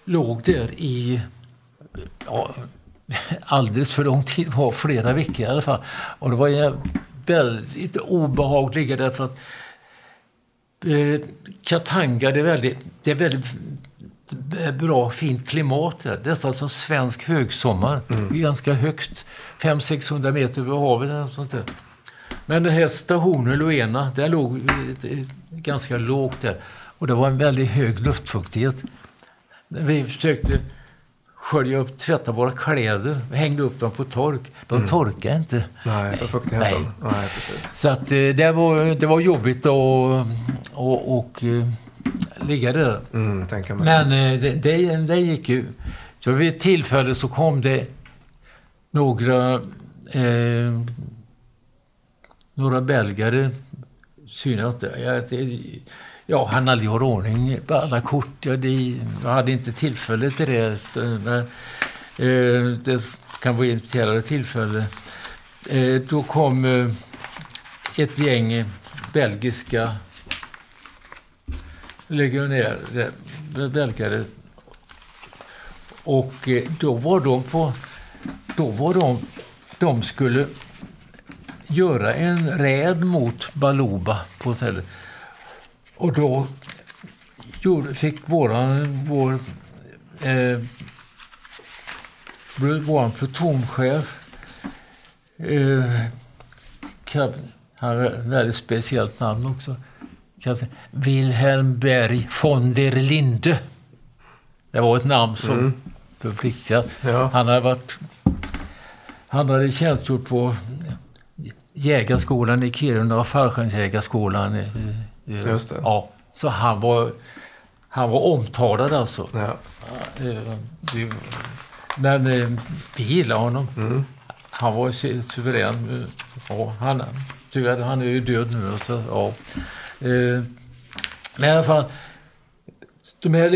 [SPEAKER 2] Låg där i ja, alldeles för lång tid, var flera veckor i alla fall. Och det var väldigt obehagligt därför att Eh, Katanga, det är väldigt, det är väldigt bra, fint klimat där. Nästan som svensk högsommar. Mm. Ganska högt, 500-600 meter över havet. sånt där. Men den här stationen Luena, den låg ganska lågt där. Och det var en väldigt hög luftfuktighet. Vi försökte skölja upp, tvätta våra kläder, hängde upp dem på tork. De mm. torkade inte.
[SPEAKER 1] Nej, för fuktigheten. Nej. Nej, precis.
[SPEAKER 2] Så att, eh, det, var, det var jobbigt och, och, uh, ligga där.
[SPEAKER 1] Mm,
[SPEAKER 2] Men uh, det, det, det gick ju. Så vid ett tillfälle så kom det några, eh, några belgare synade. Ja, han hade gjort ordning på alla kort. Ja, det, jag hade inte tillfälle till det. Så, men, eh, det kan vara ett senare tillfälle. Eh, då kom eh, ett gäng belgiska lägger ner det belgare. Och eh, då var de på... Då var de... De skulle göra en räd mot Baluba på hotellet. Och då gjorde, fick våran, vår, eh, vår plutonchef eh, han har ett väldigt speciellt namn också. Kapten Wilhelm Berg von der Linde. Det var ett namn som mm. Ja. Han hade varit han hade tjänstgjort på jägarskolan i Kiruna och fallskärmsjägarskolan
[SPEAKER 1] Just det.
[SPEAKER 2] Ja, så han var, han var omtalad alltså.
[SPEAKER 1] Ja.
[SPEAKER 2] Men eh, vi gillar honom. Mm. Han var suverän. Ja, han, tyvärr, han är ju död nu. Så, ja. Eh, men i alla fall, de här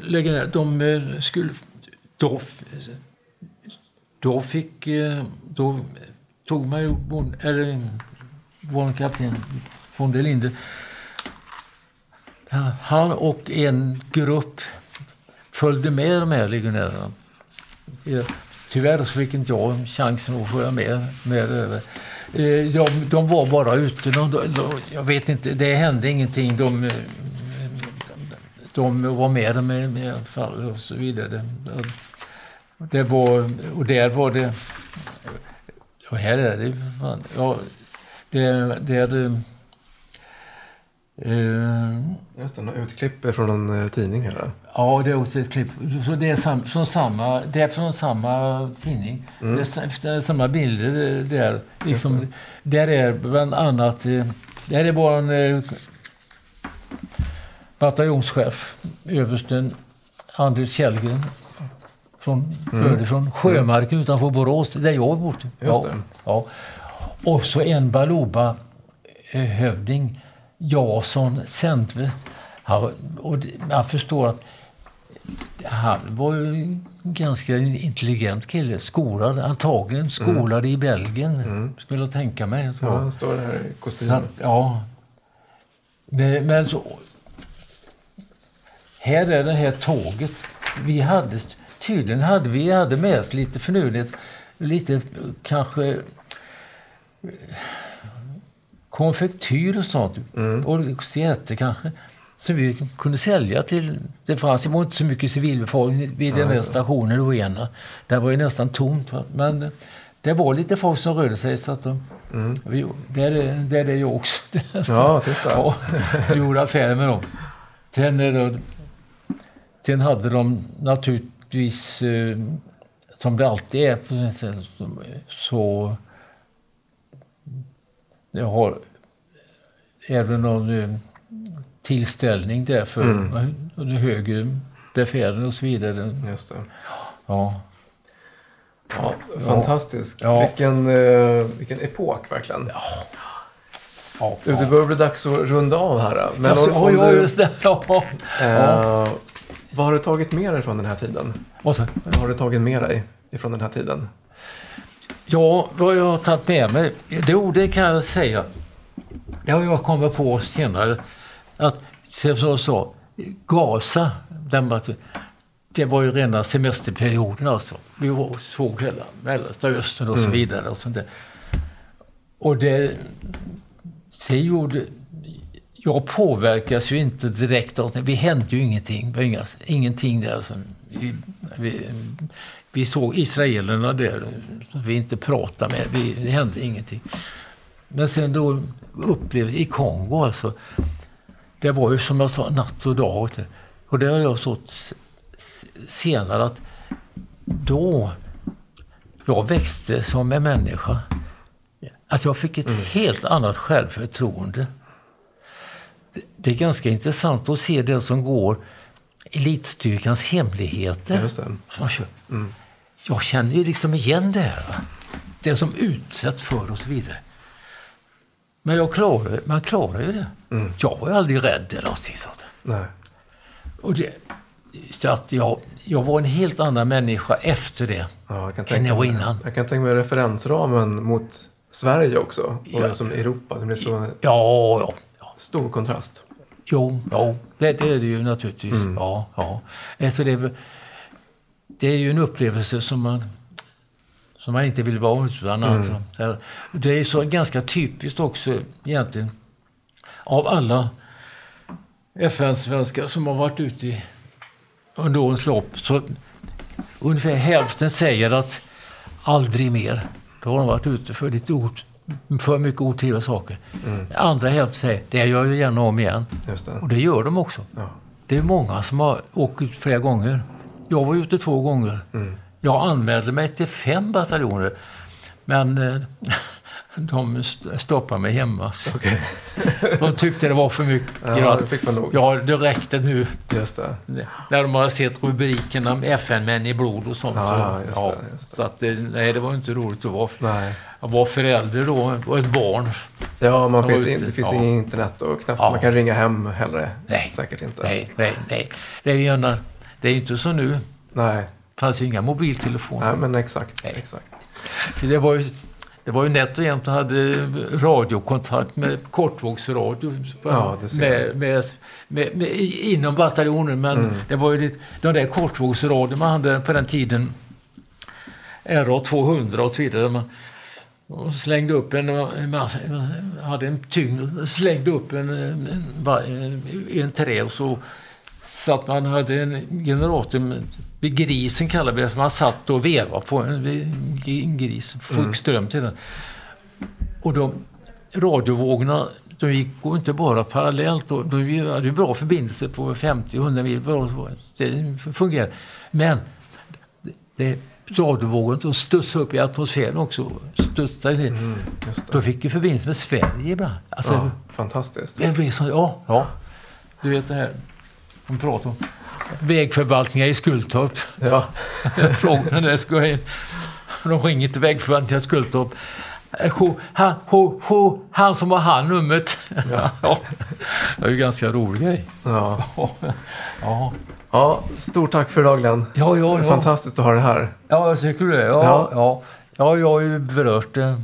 [SPEAKER 2] legionärerna, de eh, skulle... Då, då fick... Eh, då tog man ju... Eller vår kapten von der Linde han och en grupp följde med de här legionärerna. Tyvärr så fick inte jag chansen att följa med, med över. Eh, de, de var bara ute. De, de, jag vet inte, det hände ingenting. De, eh, de var med, dem eh, i alla fall och så vidare. Det det var, och där var det... Och här är det... Fan, ja, Det, det är...
[SPEAKER 1] Just det, några utklipp från en eh, tidning här.
[SPEAKER 2] ja, det är också ett klipp. Så det är, sam, från samma, det är från samma tidning.
[SPEAKER 1] Mm.
[SPEAKER 2] Det, är, det är samma bilder där. Liksom, där är bland annat... eh, Där är vår eh, bataljonschef, översten Anders Källgren. Från, mm. från Sjömarken utanför Borås, där jag bor.
[SPEAKER 1] Just
[SPEAKER 2] ja. Ja. Och så en Baluba-hövding, Jason Sendve. Han, och man förstår att han var ju en ganska intelligent kille. Skolad, antagligen skolad i Belgien, skulle jag tänka mig.
[SPEAKER 1] Ja,
[SPEAKER 2] Ja.
[SPEAKER 1] han står här i
[SPEAKER 2] Så
[SPEAKER 1] kostymen.
[SPEAKER 2] att, ja. Men, men så... Här är det här tåget. Vi hade, tydligen hade vi hade med oss lite förnödenhet. Lite kanske konfektyr och sånt. Och säte kanske. Som vi kunde sälja till... Det fanns var inte så mycket civilbefolkning vid den
[SPEAKER 1] det.
[SPEAKER 2] stationen Roena. Där var ju nästan tomt. Men det var lite folk som rörde sig. Så att de, vi, det, är, det är det jag också.
[SPEAKER 1] Ja, titta.
[SPEAKER 2] Ja, vi gjorde affärer med dem. Sen, det, sen hade de naturligtvis, eh, som det alltid är, så jag har även någon eh, tillställning där för
[SPEAKER 1] Mm.
[SPEAKER 2] de högre befälen och så vidare.
[SPEAKER 1] Just det.
[SPEAKER 2] Ja.
[SPEAKER 1] Ja, fantastiskt.
[SPEAKER 2] Ja.
[SPEAKER 1] Vilken, eh, vilken epok verkligen.
[SPEAKER 2] Ja,
[SPEAKER 1] Du, det börjar bli dags att runda av här. Men
[SPEAKER 2] Alltså,
[SPEAKER 1] om, om du,
[SPEAKER 2] just det. Ja. Ja.
[SPEAKER 1] eh, vad har du tagit med dig från den här tiden? Vad har du tagit med dig ifrån den här tiden?
[SPEAKER 2] Ja, vad jag har tagit med mig, det, det kan jag säga. Det har jag kommit på senare. Att, som jag sa, Gaza, den det var ju rena semesterperioden alltså. Vi såg hela Mellersta Östern och så vidare. Och, sånt där. och det, det gjorde... Jag påverkas ju inte direkt av det. Vi hände ju ingenting. Det var inga, ingenting där. Som vi, vi, vi såg israelerna där som vi inte pratade med. Vi, det hände ingenting. Men sen då upplevde i Kongo alltså. Det var ju som jag sa, natt och dag. Och det har jag sått s- s- senare att då jag växte som en människa. Att jag fick ett helt annat självförtroende. Det- är ganska intressant att se det som går elitstyrkans hemligheter.
[SPEAKER 1] Ja, just det.
[SPEAKER 2] Kör. Jag känner ju liksom igen det här. va. Det som utsätts för och så vidare. Men jag klarar, man klarar ju det. Jag var ju aldrig rädd eller någonting sånt.
[SPEAKER 1] Nej.
[SPEAKER 2] Och det, så att jag, jag var en helt annan människa efter det.
[SPEAKER 1] Ja, jag kan
[SPEAKER 2] Än
[SPEAKER 1] tänka
[SPEAKER 2] jag var innan.
[SPEAKER 1] Jag kan tänka mig referensramen mot Sverige också. Och
[SPEAKER 2] Ja.
[SPEAKER 1] som Europa. Det blir så
[SPEAKER 2] Ja, ja. ja.
[SPEAKER 1] stor kontrast.
[SPEAKER 2] Jo, ja, det, det är det ju naturligtvis.
[SPEAKER 1] Mm.
[SPEAKER 2] Ja, ja. Alltså det, det är ju en upplevelse som man, som man inte vill vara utan.
[SPEAKER 1] Mm.
[SPEAKER 2] Alltså. Det- är så ganska typiskt också egentligen av alla FN-svenskar som har varit ute i, under årens lopp. Så ungefär hälften säger att aldrig mer. Då har de varit ute för lite ot, för mycket otrevliga saker.
[SPEAKER 1] Mm.
[SPEAKER 2] Andra hälften säger det gör jag gärna om igen.
[SPEAKER 1] Det.
[SPEAKER 2] Och det gör de också.
[SPEAKER 1] Ja.
[SPEAKER 2] Det är många som har åkt ut flera gånger. Jag var ute två gånger.
[SPEAKER 1] Mm.
[SPEAKER 2] Jag anmälde mig till fem bataljoner. Men eh, de st- stoppade mig hemma.
[SPEAKER 1] Okej.
[SPEAKER 2] De tyckte det var för mycket.
[SPEAKER 1] Ja, det fick man nog.
[SPEAKER 2] Ja, det räckte nu.
[SPEAKER 1] Just det.
[SPEAKER 2] När de har sett rubrikerna med FN-män i blod och sånt.
[SPEAKER 1] Ja,
[SPEAKER 2] så,
[SPEAKER 1] just det, det.
[SPEAKER 2] så att, det- nej, det var inte roligt att vara.
[SPEAKER 1] Nej.
[SPEAKER 2] Jag var förälder då och ett barn.
[SPEAKER 1] Ja, man
[SPEAKER 2] ute.
[SPEAKER 1] det finns
[SPEAKER 2] Ja.
[SPEAKER 1] inget internet och knappt
[SPEAKER 2] Ja.
[SPEAKER 1] man kan ringa hem heller.
[SPEAKER 2] Nej.
[SPEAKER 1] Säkert inte.
[SPEAKER 2] Nej, nej, nej. Det är ju gärna- det är ju inte som nu. Det
[SPEAKER 1] Nej.
[SPEAKER 2] fanns ju inga mobiltelefoner.
[SPEAKER 1] Nej, men exakt.
[SPEAKER 2] Nej.
[SPEAKER 1] exakt.
[SPEAKER 2] För det var ju, det var ju nätt och jämnt att hade radiokontakt med kortvågsradio
[SPEAKER 1] Ja, det
[SPEAKER 2] med, med, med, med, inom bataljonen. Men
[SPEAKER 1] Mm.
[SPEAKER 2] det var ju lite, de där kortvågsradio man hade på den tiden, RA200 och så vidare. Man, och slängde upp en, massa, hade en tyngd, slängde upp en, en, en, en trä och så satt man hade en generator vid grisen kallar vi det, man satt och vevade på en, gris, fick ström till den. Och de, radiovågorna de gick inte bara parallellt. De hade bra förbindelse på 50-100 mil. Det fungerade. Men det, radiovågorna studsade upp i atmosfären också. Studsade mm, Då fick vi förbindelse med Sverige ibland.
[SPEAKER 1] Alltså, ja, fantastiskt.
[SPEAKER 2] Det blev så, ja, ja. Du vet det här de pratar om. Vägförvaltningar i Skultorp. Ja. Frågorna där ska in. De ringer till vägförvaltningen i Skultorp. Ho, han, ho, ho, han som har han numret. Ja. ja. Det är ju ganska rolig grej.
[SPEAKER 1] Ja. ja. ja. Stort tack för idag Glenn.
[SPEAKER 2] Ja, ja,
[SPEAKER 1] ja. Fantastiskt att ha det här.
[SPEAKER 2] Ja, jag tycker det. Ja, ja. ja. ja jag har ju berört det,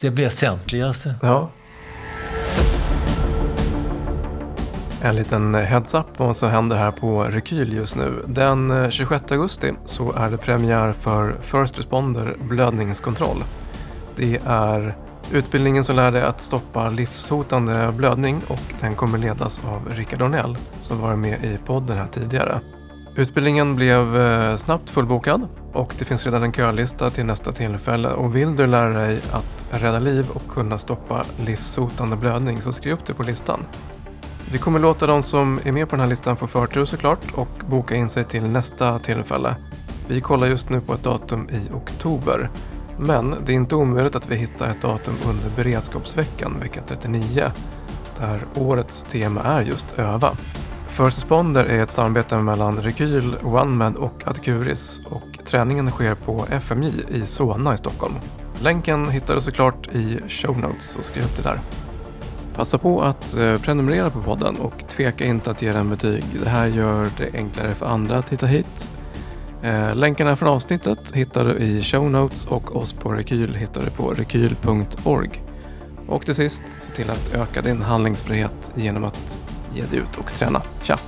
[SPEAKER 2] det väsentligaste.
[SPEAKER 1] Ja. En liten heads-up vad som händer här på Rekyl just nu. Den eh, 26 augusti så är det premiär för First Responder blödningskontroll. Det är utbildningen som lär dig att stoppa livshotande blödning och den kommer ledas av Rickard Ornell som var med i podden här tidigare. Utbildningen blev eh, snabbt fullbokad och det finns redan en kölista till nästa tillfälle och vill du lära dig att rädda liv och kunna stoppa livshotande blödning så skriv upp det på listan. Vi kommer låta de som är med på den här listan få förtur såklart och boka in sig till nästa tillfälle. Vi kollar just nu på ett datum i oktober. Men det är inte omöjligt att vi hittar ett datum under beredskapsveckan, vecka 39, där årets tema är just öva. First Responder är ett samarbete mellan Rekyl, OneMed och Adcuris och träningen sker på FMJ i Solna i Stockholm. Länken hittar du såklart i show notes, så skriv upp det där. Passa på att eh, prenumerera på podden och tveka inte att ge den betyg. Det här gör det enklare för andra att hitta hit. Eh, länkarna från avsnittet hittar du i show notes och oss på Rekyl hittar du på rekyl.org. Och till sist, se till att öka din handlingsfrihet genom att ge dig ut och träna. Tja!